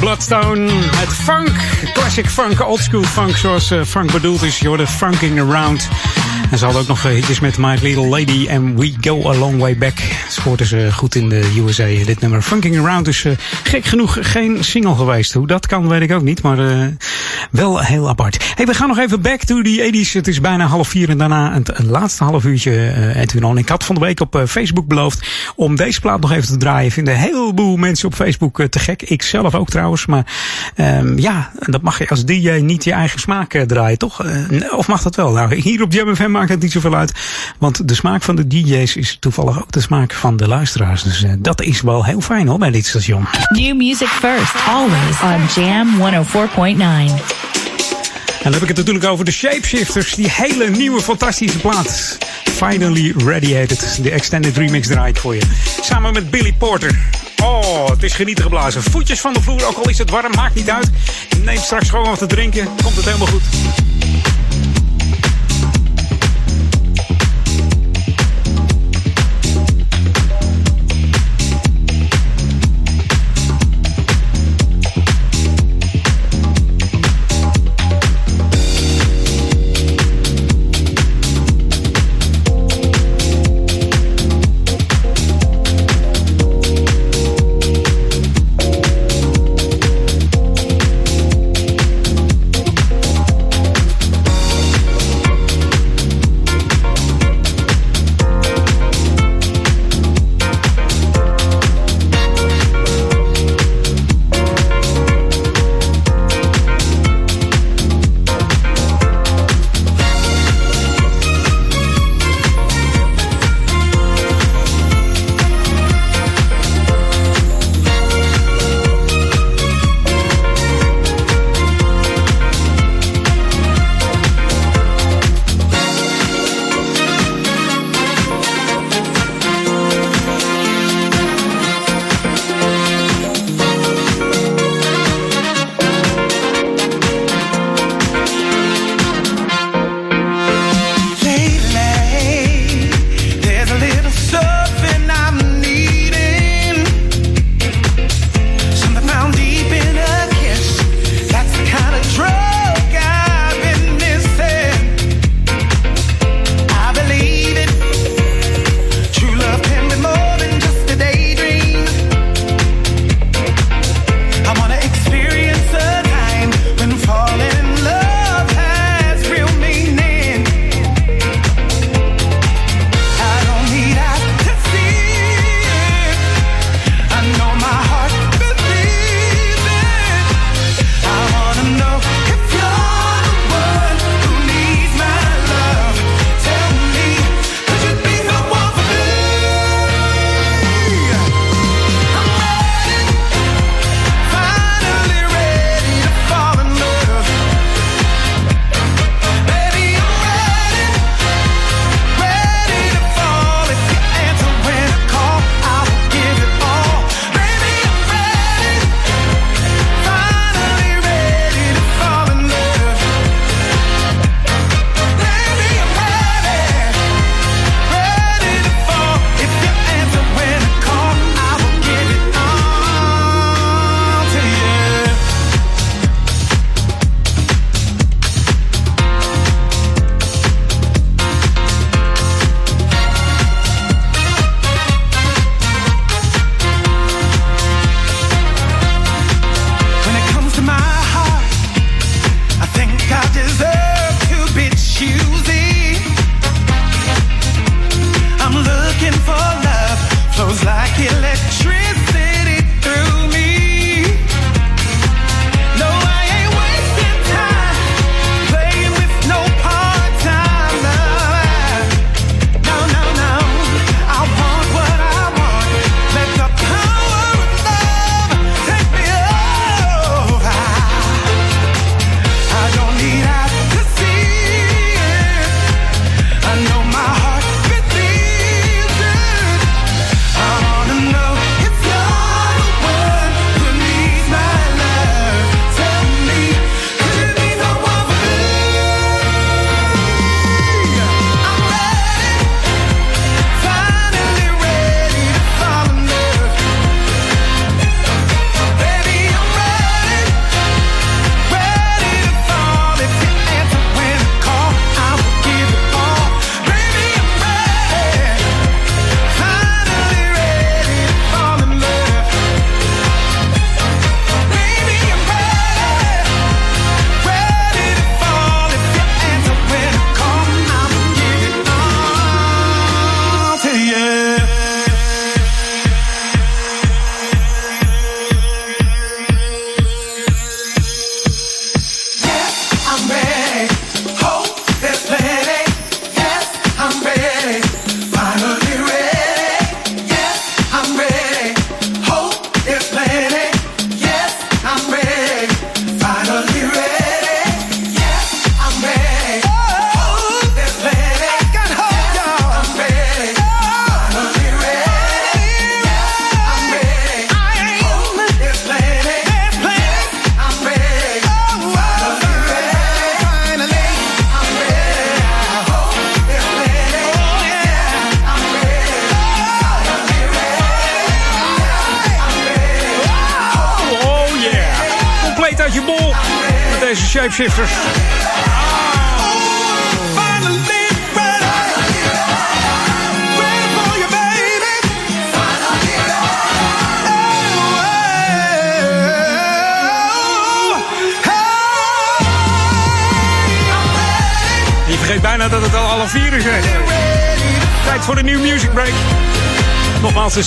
Bloodstone. Het funk. Classic funk, oldschool funk zoals eh, funk bedoeld is. Je funking around. En ze hadden ook nog eh, hitjes met My Little Lady en We Go A Long Way Back. Scoorden ze goed in de USA. Dit nummer Funking Around is eh, gek genoeg geen single geweest. Hoe dat kan weet ik ook niet, maar wel heel apart. Hey, we gaan nog even back to the 80s. Het is bijna half vier en daarna het, laatste half uurtje eh Edwin On. Ik had van de week op Facebook beloofd om deze plaat nog even te draaien. Vinden een heleboel mensen op Facebook eh, te gek. Ik zelf ook trouwens. Maar ehm, ja, dat mag je als DJ niet je eigen smaak eh, draaien, toch? Eh, of mag dat wel? Nou, hier op Jam FM maakt het niet zoveel uit. Want de smaak van de DJ's is toevallig ook de smaak van de luisteraars. Dus dat is wel heel fijn hoor bij dit station. New music first, always on Jam 104.9. En dan heb ik het natuurlijk over de Shapeshifters. Die hele nieuwe fantastische plaat. Finally Radiated. De extended remix draait voor je. Samen met Billy Porter. Oh, het is genieten geblazen. Voetjes van de vloer, ook al is het warm, maakt niet uit. Neem straks gewoon wat te drinken. Komt het helemaal goed.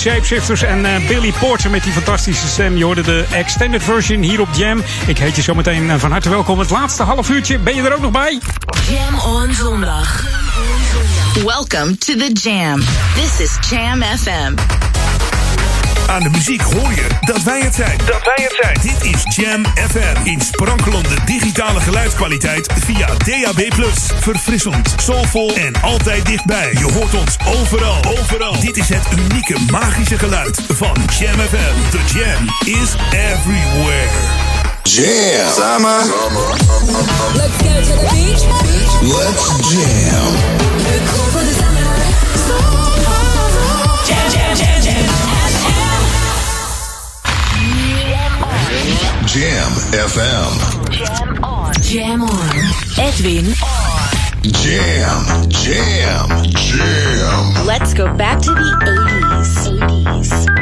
Shapeshifters en eh, Billy Porter met die fantastische stem. Je hoorde de extended version hier op Jam. Ik heet je zometeen eh, van harte welkom. Het laatste half uurtje. Ben je er ook nog bij? Jam on zondag. Welcome to the Jam. This is Jam FM. Aan de muziek hoor je dat wij het zijn. Dat wij het zijn. Dit is Jam FM. In sprankelende digitale geluidskwaliteit via DAB+. Verfrissend, soulvol en altijd dichtbij. Je hoort ons overal. Overal. Dit is het unieke magische geluid van Jam FM. The Jam is everywhere. Jam. Summer. Let's go to the beach. Let's jam. Jam, Jam FM. Jam on. Jam on. Edwin Jam. Jam. Jam. Let's go back to the 80s. 80s.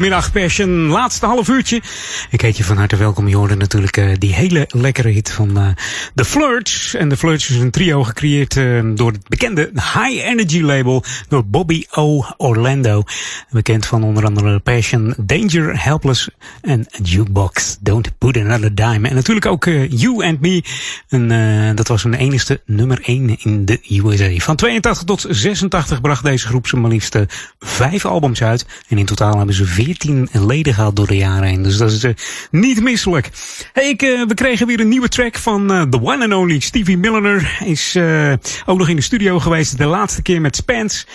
Goedemiddag Passion, laatste half uurtje. Ik heet je van harte welkom. Je hoorde natuurlijk uh, die hele lekkere hit van uh, The Flirts. En The Flirts is een trio gecreëerd uh, door het bekende High Energy label door Bobby O. Orlando. Bekend van onder andere Passion, Danger, Helpless en Jukebox. Don't Put Another Dime. En natuurlijk ook You and Me. En dat was hun enigste nummer 1 in de USA. Van 82 tot 86 bracht deze groep ze maar liefst vijf albums uit. En in totaal hebben ze 14 leden gehad door de jaren heen. Dus dat is uh, niet misselijk. Hey, ik, uh, we kregen weer een nieuwe track van uh, the one and only Stevie Milliner. Is ook nog in de studio geweest. De laatste keer met Spence.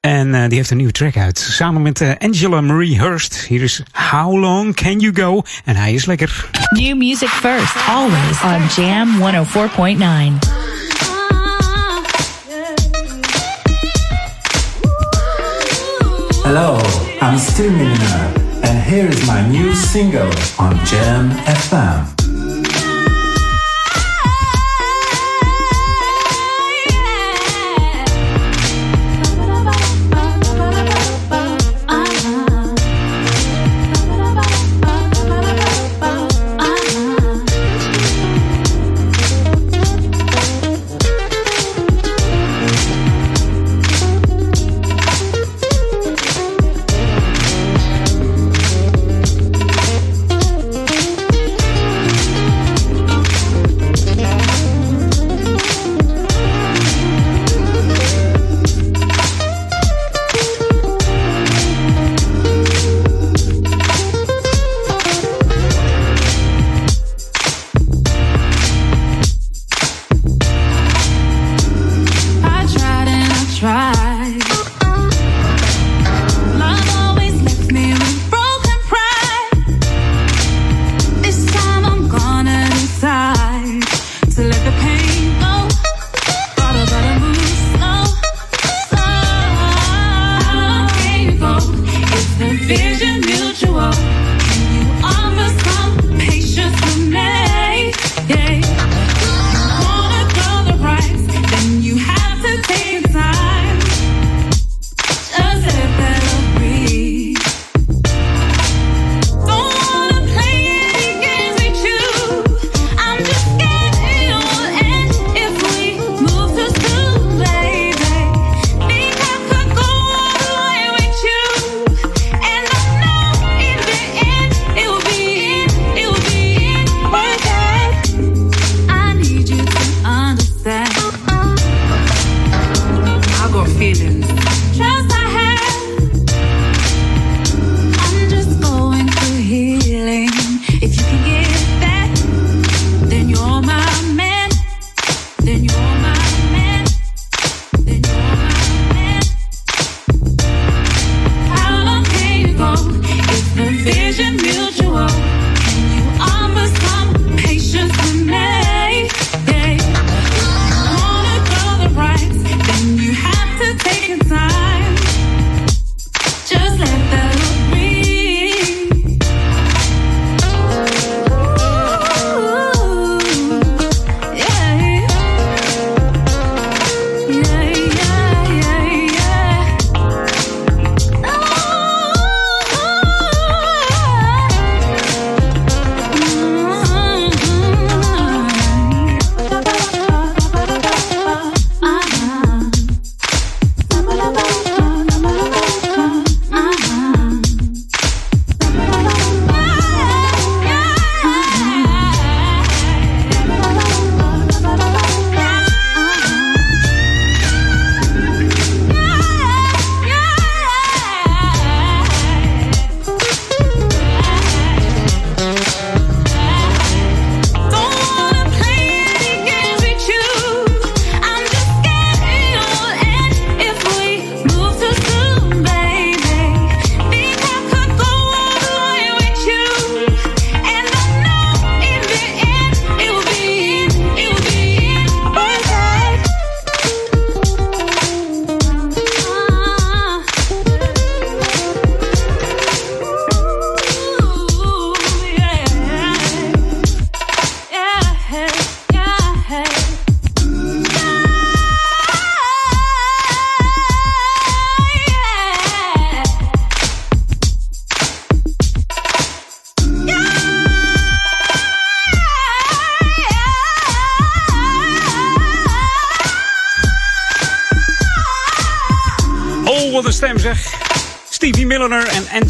En die heeft een nieuwe track uit. Samen met Angela Marie Hurst. Hier is How Long Can You Go? En hij is lekker. New music first. Always on Jam 104.9. Hello, I'm Steve Milliner, and here is my new single on Jam FM.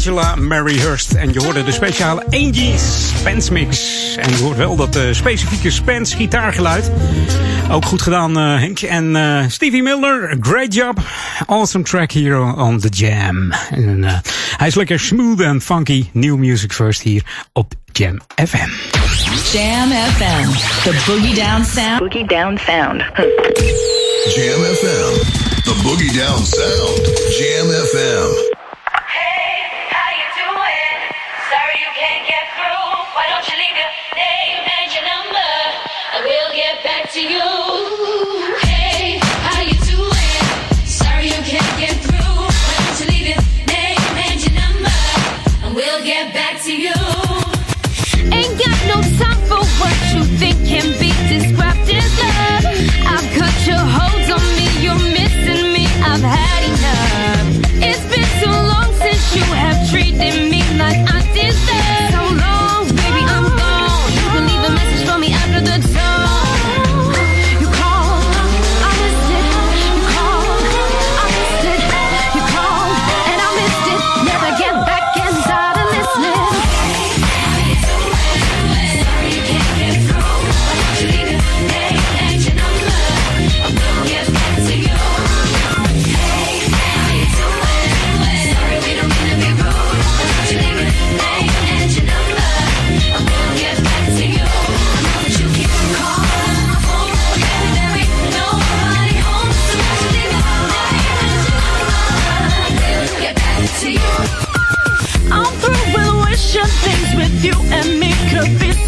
Angela Mary Hurst. En je hoorde de speciale Angie Spence mix. En je hoort wel dat uh, specifieke Spence gitaargeluid. Ook goed gedaan, uh, Henk. En uh, Stevie Miller, great job. Awesome track here on the jam. En, uh, hij is lekker smooth en funky. New music first hier op Jam FM. Jam FM, the boogie down sound. Boogie down sound. Jam FM, the boogie down sound. Jam FM. You.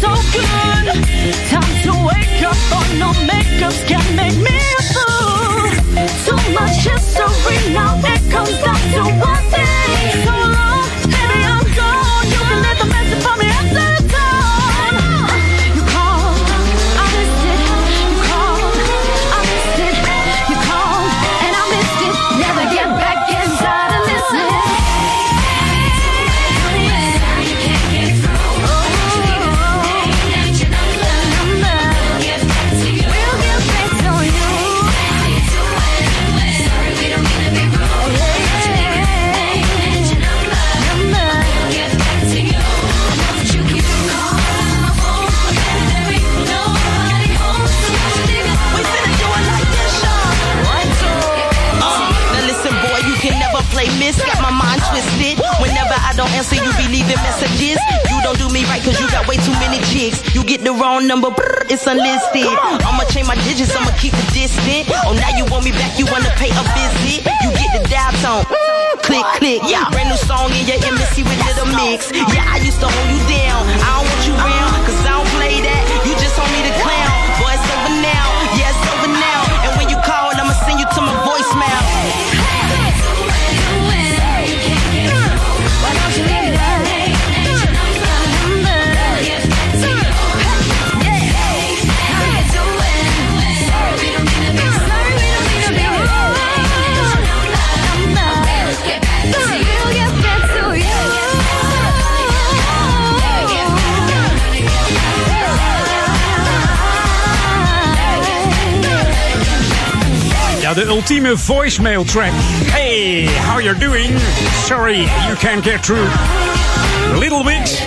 So good. Time to wake up on no makeups can make me a fool. Too much history now, it comes down to one thing. So long, don't answer, you be leaving messages. You don't do me right cause you got way too many chicks. You get the wrong number, brr, it's unlisted. I'ma change my digits, I'ma keep the distant. Oh, now you want me back, you wanna pay a visit. You get the dial tone. Click, click. Yeah, brand new song in your embassy with little mix. Yeah, I used to hold you down. I don't want you round, cause I don't Ja, de ultieme voicemail track. Hey, how you doing? Sorry, you can't get through. Little Mix.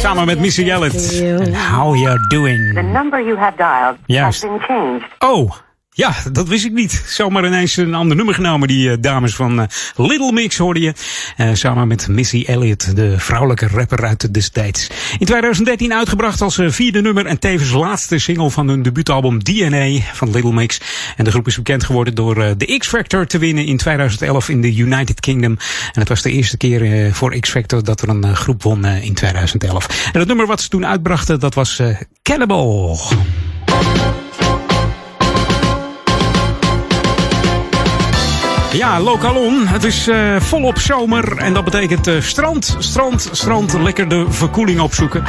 Samen met Missy Elliott. And how you doing? The number you have dialed Juist. has been changed. Oh, ja, dat wist ik niet. Zomaar ineens een ander nummer genomen. Die uh, dames van uh, Little Mix hoorde je. Uh, samen met Missy Elliott, de vrouwelijke rapper uit de destijds. In 2013 uitgebracht als vierde nummer en tevens laatste single van hun debuutalbum DNA van Little Mix. En de groep is bekend geworden door de X-Factor te winnen in 2011 in de United Kingdom. En het was de eerste keer voor X-Factor dat er een groep won in 2011. En het nummer wat ze toen uitbrachten, dat was Cannibal. Ja, Lokalon. Het is uh, volop zomer en dat betekent uh, strand, strand, strand. Lekker de verkoeling opzoeken.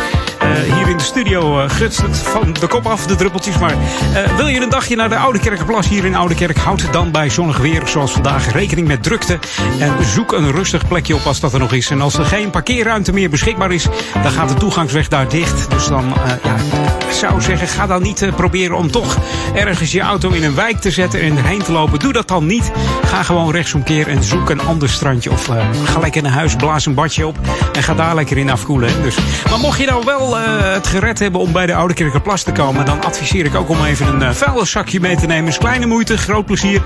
Hier in de studio uh, gutst het van de kop af, de druppeltjes. Maar uh, wil je een dagje naar de Oude Kerkenplas hier in Oude Kerk? Houd dan bij zonnig weer, zoals vandaag, rekening met drukte. En zoek een rustig plekje op als dat er nog is. En als er geen parkeerruimte meer beschikbaar is, dan gaat de toegangsweg daar dicht. Dus dan, uh, ja, ik zou zeggen, ga dan niet proberen om toch ergens je auto in een wijk te zetten en erheen te lopen. Doe dat dan niet. Ga gewoon rechtsomkeer en zoek een ander strandje. Of ga lekker naar huis, blaas een badje op en ga daar lekker in afkoelen. Dus, maar mocht je nou wel gered hebben om bij de Oude Kerkerplas te komen, dan adviseer ik ook om even een uh, vuilniszakje mee te nemen. Is kleine moeite, groot plezier.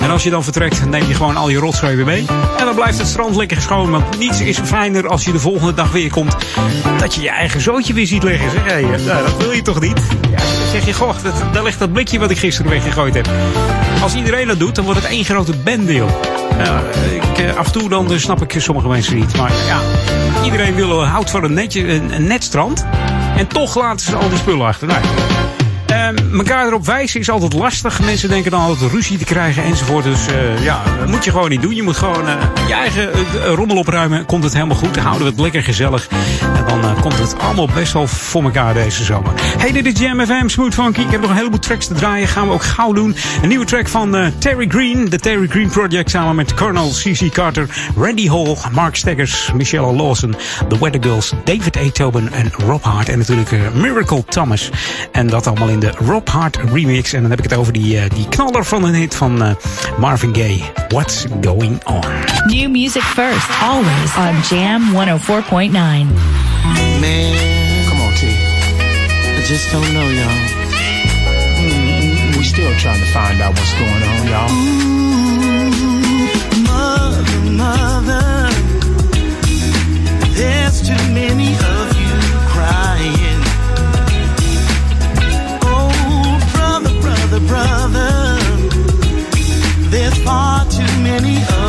En als je dan vertrekt, neem je gewoon al je rotzooi weer mee. En dan blijft het strand lekker schoon. Want niets is fijner als je de volgende dag weer komt, dat je je eigen zootje weer ziet liggen. Zeg, hey, nou, dat wil je toch niet? Ja, dan zeg je, goh, dat, daar ligt dat blikje wat ik gisteren weggegooid heb. Als iedereen dat doet, dan wordt het één grote bende, ja, ik, uh, af en toe dan snap ik sommige mensen niet. Maar ja, iedereen wil, houdt van een, netje, een net strand. En toch laten ze al die spullen achter. Uh, elkaar erop wijzen is altijd lastig. Mensen denken dan altijd ruzie te krijgen enzovoort. Dus uh, ja, dat moet je gewoon niet doen. Je moet gewoon uh, je eigen rommel opruimen. Komt het helemaal goed. Houden we het lekker gezellig. En dan komt het allemaal best wel voor elkaar deze zomer. Hey, dit is Jam FM, Smooth Funky. Ik heb nog een heleboel tracks te draaien. Gaan we ook gauw doen. Een nieuwe track van Terry Green. De Terry Green Project samen met Colonel C.C. Carter. Randy Hall, Mark Steggers, Michelle Lawson. The Weather Girls, David A. Tobin en Rob Hart. En natuurlijk Miracle Thomas. En dat allemaal in de Rob Hart remix. En dan heb ik het over die, uh, die knaller van een hit van uh, Marvin Gaye. What's Going On? New music first, always on Jam 104.9. Man, come on, T. I just don't know, y'all. Mm, we still trying to find out what's going on, y'all. Ooh, mother, mother, there's too many money.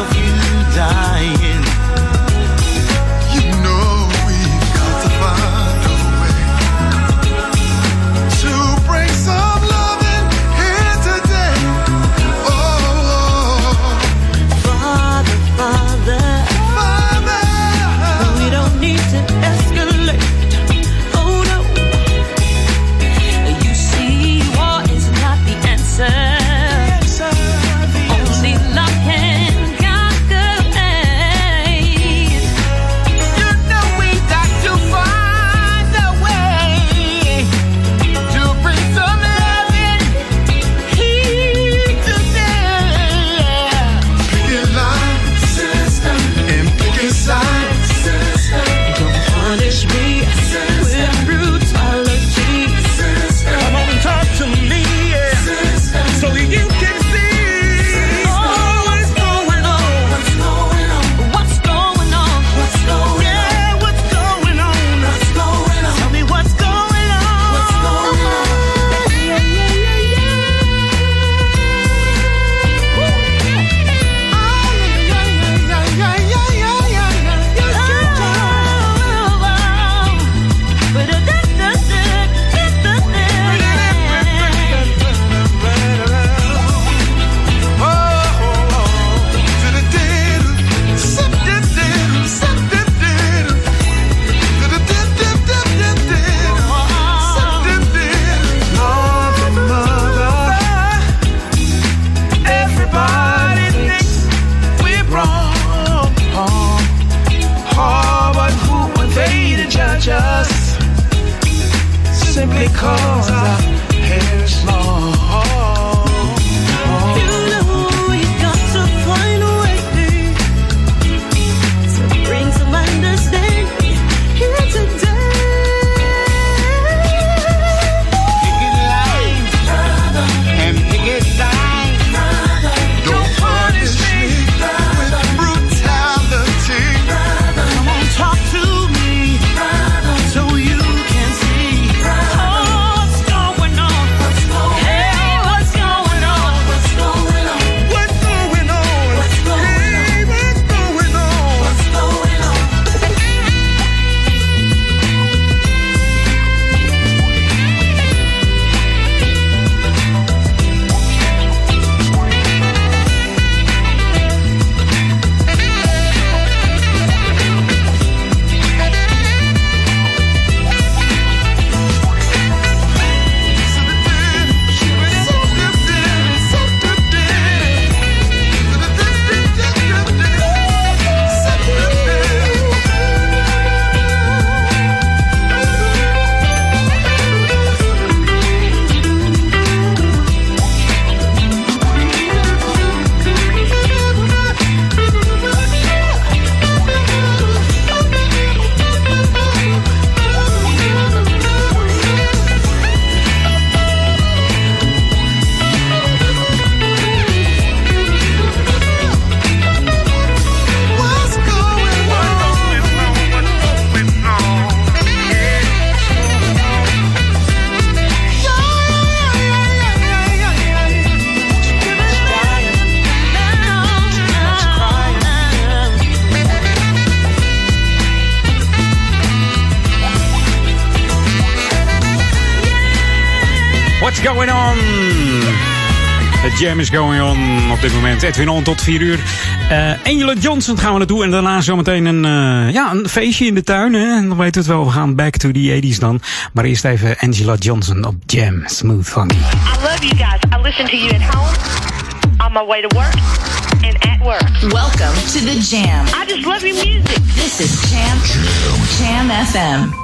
jam is going on op dit moment. Edwin On tot 4 uur. Uh, Angela Johnson gaan we naartoe. En daarna zometeen een, uh, ja, een feestje in de tuin. Hè? Dan weten we het wel. We gaan back to the 80s dan. Maar eerst even Angela Johnson op Jam. Smooth Funky. I love you guys. I listen to you at home. On my way to work. And at work. Welcome to the Jam. I just love your music. This is Jam. Jam, jam FM.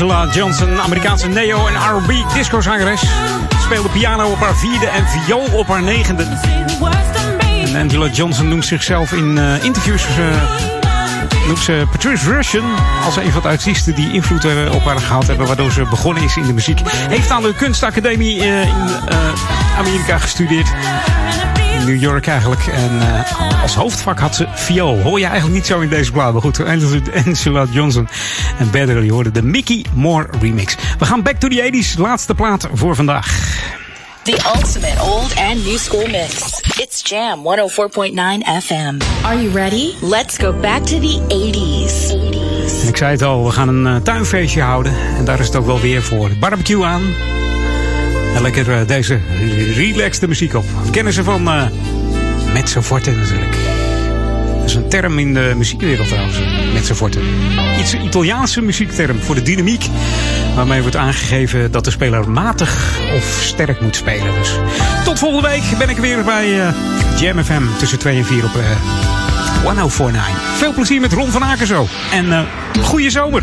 Angela Johnson, Amerikaanse neo- en R&B discozangeres. Speelde piano op haar vierde en viool op haar negende. En Angela Johnson noemt zichzelf in eh, interviews... eh, noemt ze Patrice Russian als een van de artiesten die invloed op haar gehad hebben, waardoor ze begonnen is in de muziek. Heeft aan de kunstacademie eh, in Amerika gestudeerd. In New York eigenlijk. En eh, als hoofdvak had ze viool. Hoor je eigenlijk niet zo in deze plaat. Maar goed, Angela Johnson en Better, je hoorde de Mickey Moore remix. We gaan back to the 80s. Laatste plaat voor vandaag. The ultimate old and new school mix. It's Jam 104.9 FM. Are you ready? Let's go back to the 80s. En ik zei het al, we gaan een eh, tuinfeestje houden. En daar is het ook wel weer voor. Barbecue aan. En lekker eh, deze relaxte muziek op. Kennen ze van uh, Mezzo Forte natuurlijk. Dat is een term in de muziekwereld trouwens. Mezzo Forte. Iets Italiaanse muziekterm voor de dynamiek. Waarmee wordt aangegeven dat de speler matig of sterk moet spelen. Dus tot volgende week ben ik weer bij uh, Jam FM tussen 2 en 4 op uh, 1049. Veel plezier met Ron van Aken zo. En uh, goede zomer.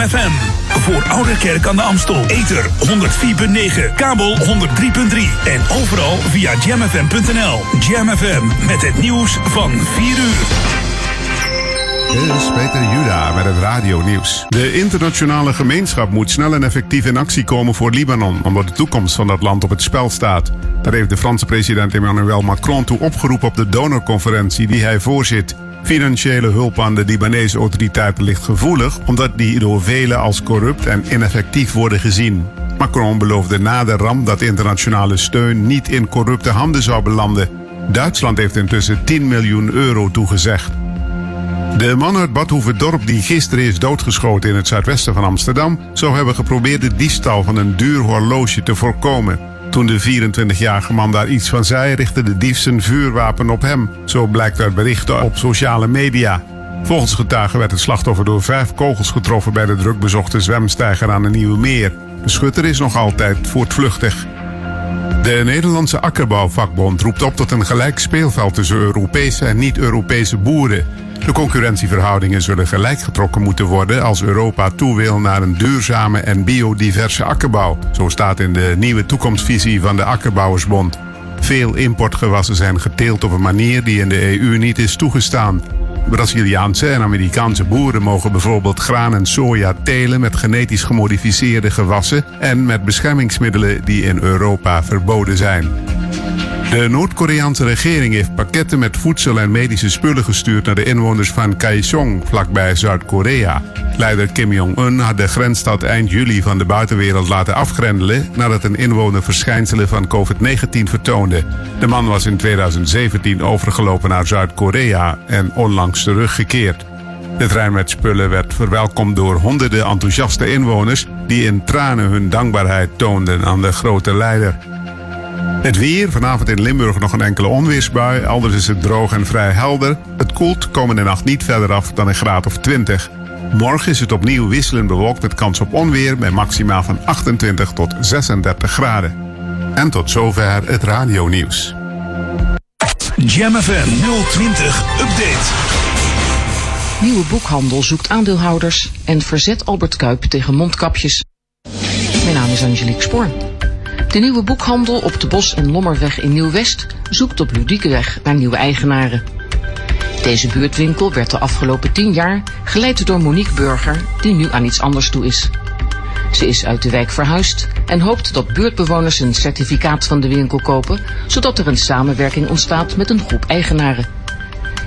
FM. Voor Oude Kerk aan de Amstel. Ether 104.9, kabel 103.3 en overal via jamfm.nl. Jam FM met het nieuws van 4 uur. Dit is Peter Juda met het radio-nieuws. De internationale gemeenschap moet snel en effectief in actie komen voor Libanon, omdat de toekomst van dat land op het spel staat. Daar heeft de Franse president Emmanuel Macron toe opgeroepen op de donorconferentie die hij voorzit. Financiële hulp aan de Libanese autoriteiten ligt gevoelig, omdat die door velen als corrupt en ineffectief worden gezien. Macron beloofde na de ramp dat internationale steun niet in corrupte handen zou belanden. Duitsland heeft intussen 10 miljoen euro toegezegd. De man uit Badhoevedorp die gisteren is doodgeschoten in het zuidwesten van Amsterdam... zou hebben geprobeerd de diefstal van een duur horloge te voorkomen. Toen de 24-jarige man daar iets van zei, richtte de dief zijn vuurwapen op hem. Zo blijkt uit berichten op sociale media. Volgens getuigen werd het slachtoffer door vijf kogels getroffen... bij de drukbezochte zwemsteiger aan de Nieuwe Meer. De schutter is nog altijd voortvluchtig. De Nederlandse akkerbouwvakbond roept op tot een gelijk speelveld tussen Europese en niet-Europese boeren. De concurrentieverhoudingen zullen gelijk getrokken moeten worden als Europa toe wil naar een duurzame en biodiverse akkerbouw. Zo staat in de nieuwe toekomstvisie van de Akkerbouwersbond. Veel importgewassen zijn geteeld op een manier die in de EU niet is toegestaan. Braziliaanse en Amerikaanse boeren mogen bijvoorbeeld graan en soja telen met genetisch gemodificeerde gewassen en met beschermingsmiddelen die in Europa verboden zijn. De Noord-Koreaanse regering heeft pakketten met voedsel en medische spullen gestuurd naar de inwoners van Kaesong, vlakbij Zuid-Korea. Leider Kim Jong-un had de grensstad eind juli van de buitenwereld laten afgrendelen nadat een inwoner verschijnselen van COVID-19 vertoonde. De man was in 2017 overgelopen naar Zuid-Korea en onlangs teruggekeerd. De trein met spullen werd verwelkomd door honderden enthousiaste inwoners die in tranen hun dankbaarheid toonden aan de grote leider. Het weer, vanavond in Limburg nog een enkele onweersbui. Elders is het droog en vrij helder. Het koelt komende nacht niet verder af dan een graad of 20. Morgen is het opnieuw wisselend bewolkt met kans op onweer... bij maxima van 28 tot 36 graden. En tot zover het radionieuws. Jam FM 020 Update. Nieuwe boekhandel zoekt aandeelhouders en verzet Albert Kuip tegen mondkapjes. Mijn naam is Angelique Spoor. De nieuwe boekhandel op de Bos- en Lommerweg in Nieuw-West zoekt op Ludiekeweg naar nieuwe eigenaren. Deze buurtwinkel werd de afgelopen tien jaar geleid door Monique Burger, die nu aan iets anders toe is. Ze is uit de wijk verhuisd en hoopt dat buurtbewoners een certificaat van de winkel kopen, zodat er een samenwerking ontstaat met een groep eigenaren.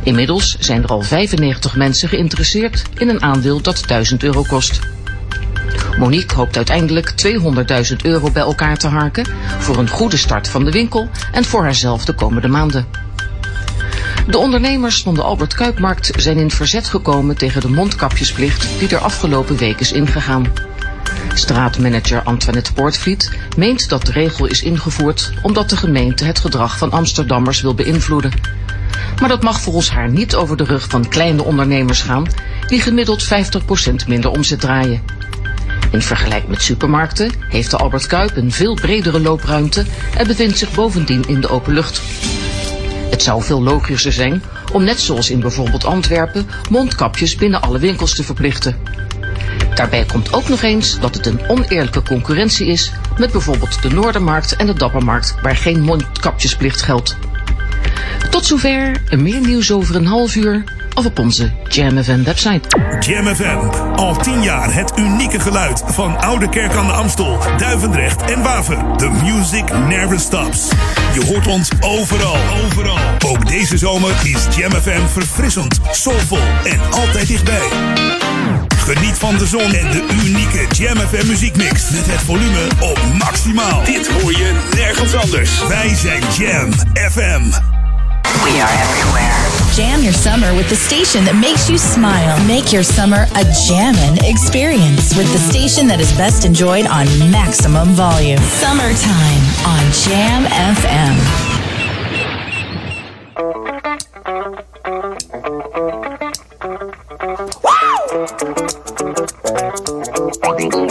Inmiddels zijn er al 95 mensen geïnteresseerd in een aandeel dat 1000 euro kost. Monique hoopt uiteindelijk 200.000 euro bij elkaar te harken voor een goede start van de winkel en voor haarzelf de komende maanden. De ondernemers van de Albert Kuipmarkt zijn in verzet gekomen tegen de mondkapjesplicht die er afgelopen week is ingegaan. Straatmanager Antoinette Poortvliet meent dat de regel is ingevoerd omdat de gemeente het gedrag van Amsterdammers wil beïnvloeden. Maar dat mag volgens haar niet over de rug van kleine ondernemers gaan die gemiddeld 50% minder omzet draaien. In vergelijking met supermarkten heeft de Albert Kuip een veel bredere loopruimte en bevindt zich bovendien in de open lucht. Het zou veel logischer zijn om net zoals in bijvoorbeeld Antwerpen mondkapjes binnen alle winkels te verplichten. Daarbij komt ook nog eens dat het een oneerlijke concurrentie is met bijvoorbeeld de Noordermarkt en de Dappermarkt waar geen mondkapjesplicht geldt. Tot zover, meer nieuws over een half uur of op onze Jam FM website. Jam FM, al tien jaar het unieke geluid van Oude Kerk aan de Amstel, Duivendrecht en Waver. The music never stops. Je hoort ons overal, overal. Ook deze zomer is Jam FM verfrissend, soulvol en altijd dichtbij. Geniet van de zon en de unieke Jam FM muziekmix met het volume op maximaal. Dit hoor je nergens anders. Wij zijn Jam FM. We are everywhere. Jam your summer with the station that makes you smile. Make your summer a jammin' experience with the station that is best enjoyed on maximum volume. Summertime on Jam FM. Woo!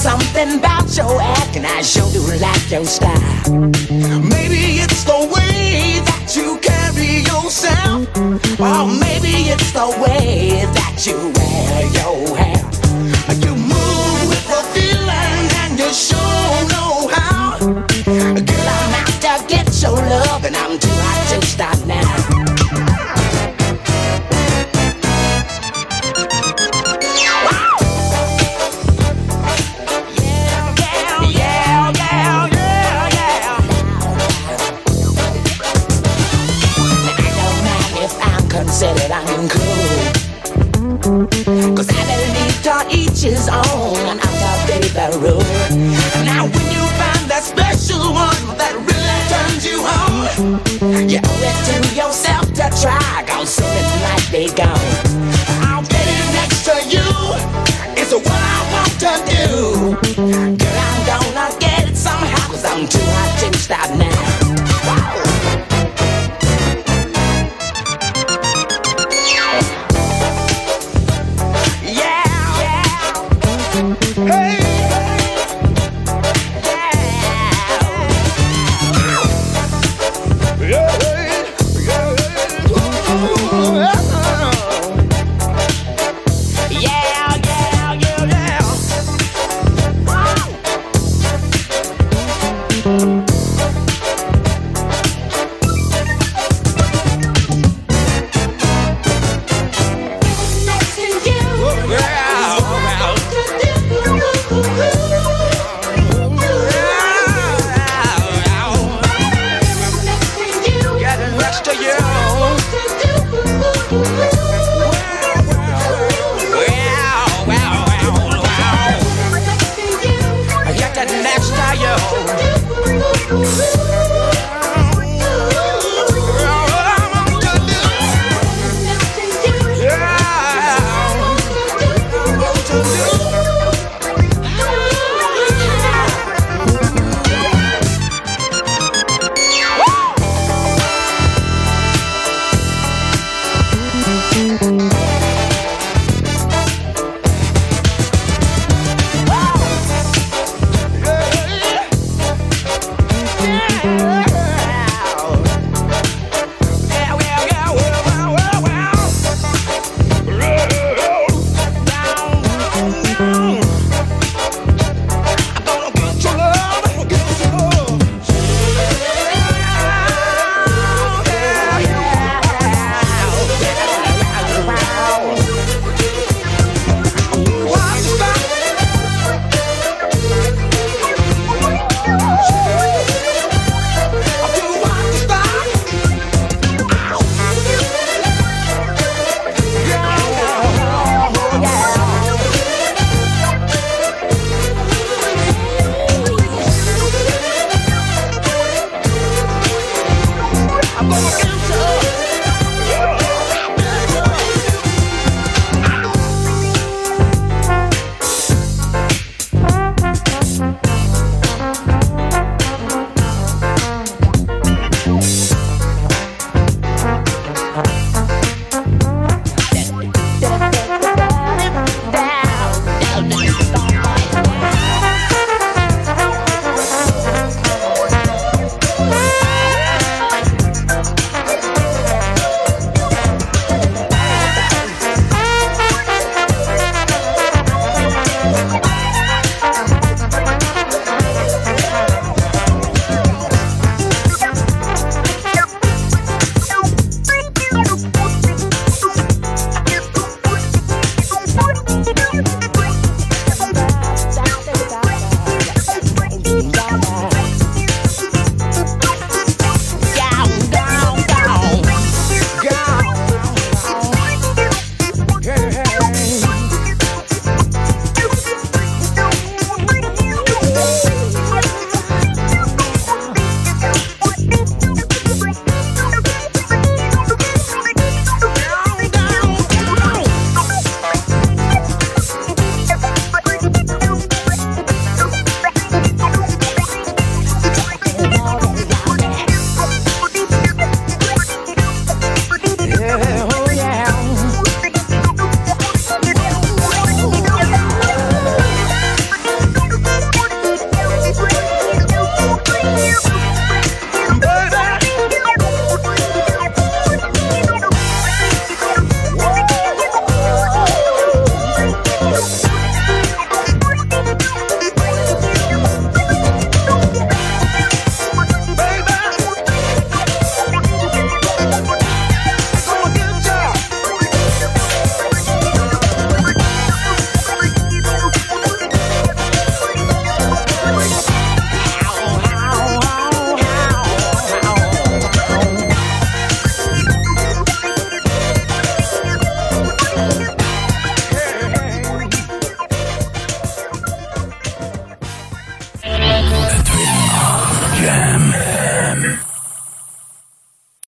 Something about your and I sure do like your style. Maybe it's the way that you carry yourself, or maybe it's the way that you wear your hair. stop now.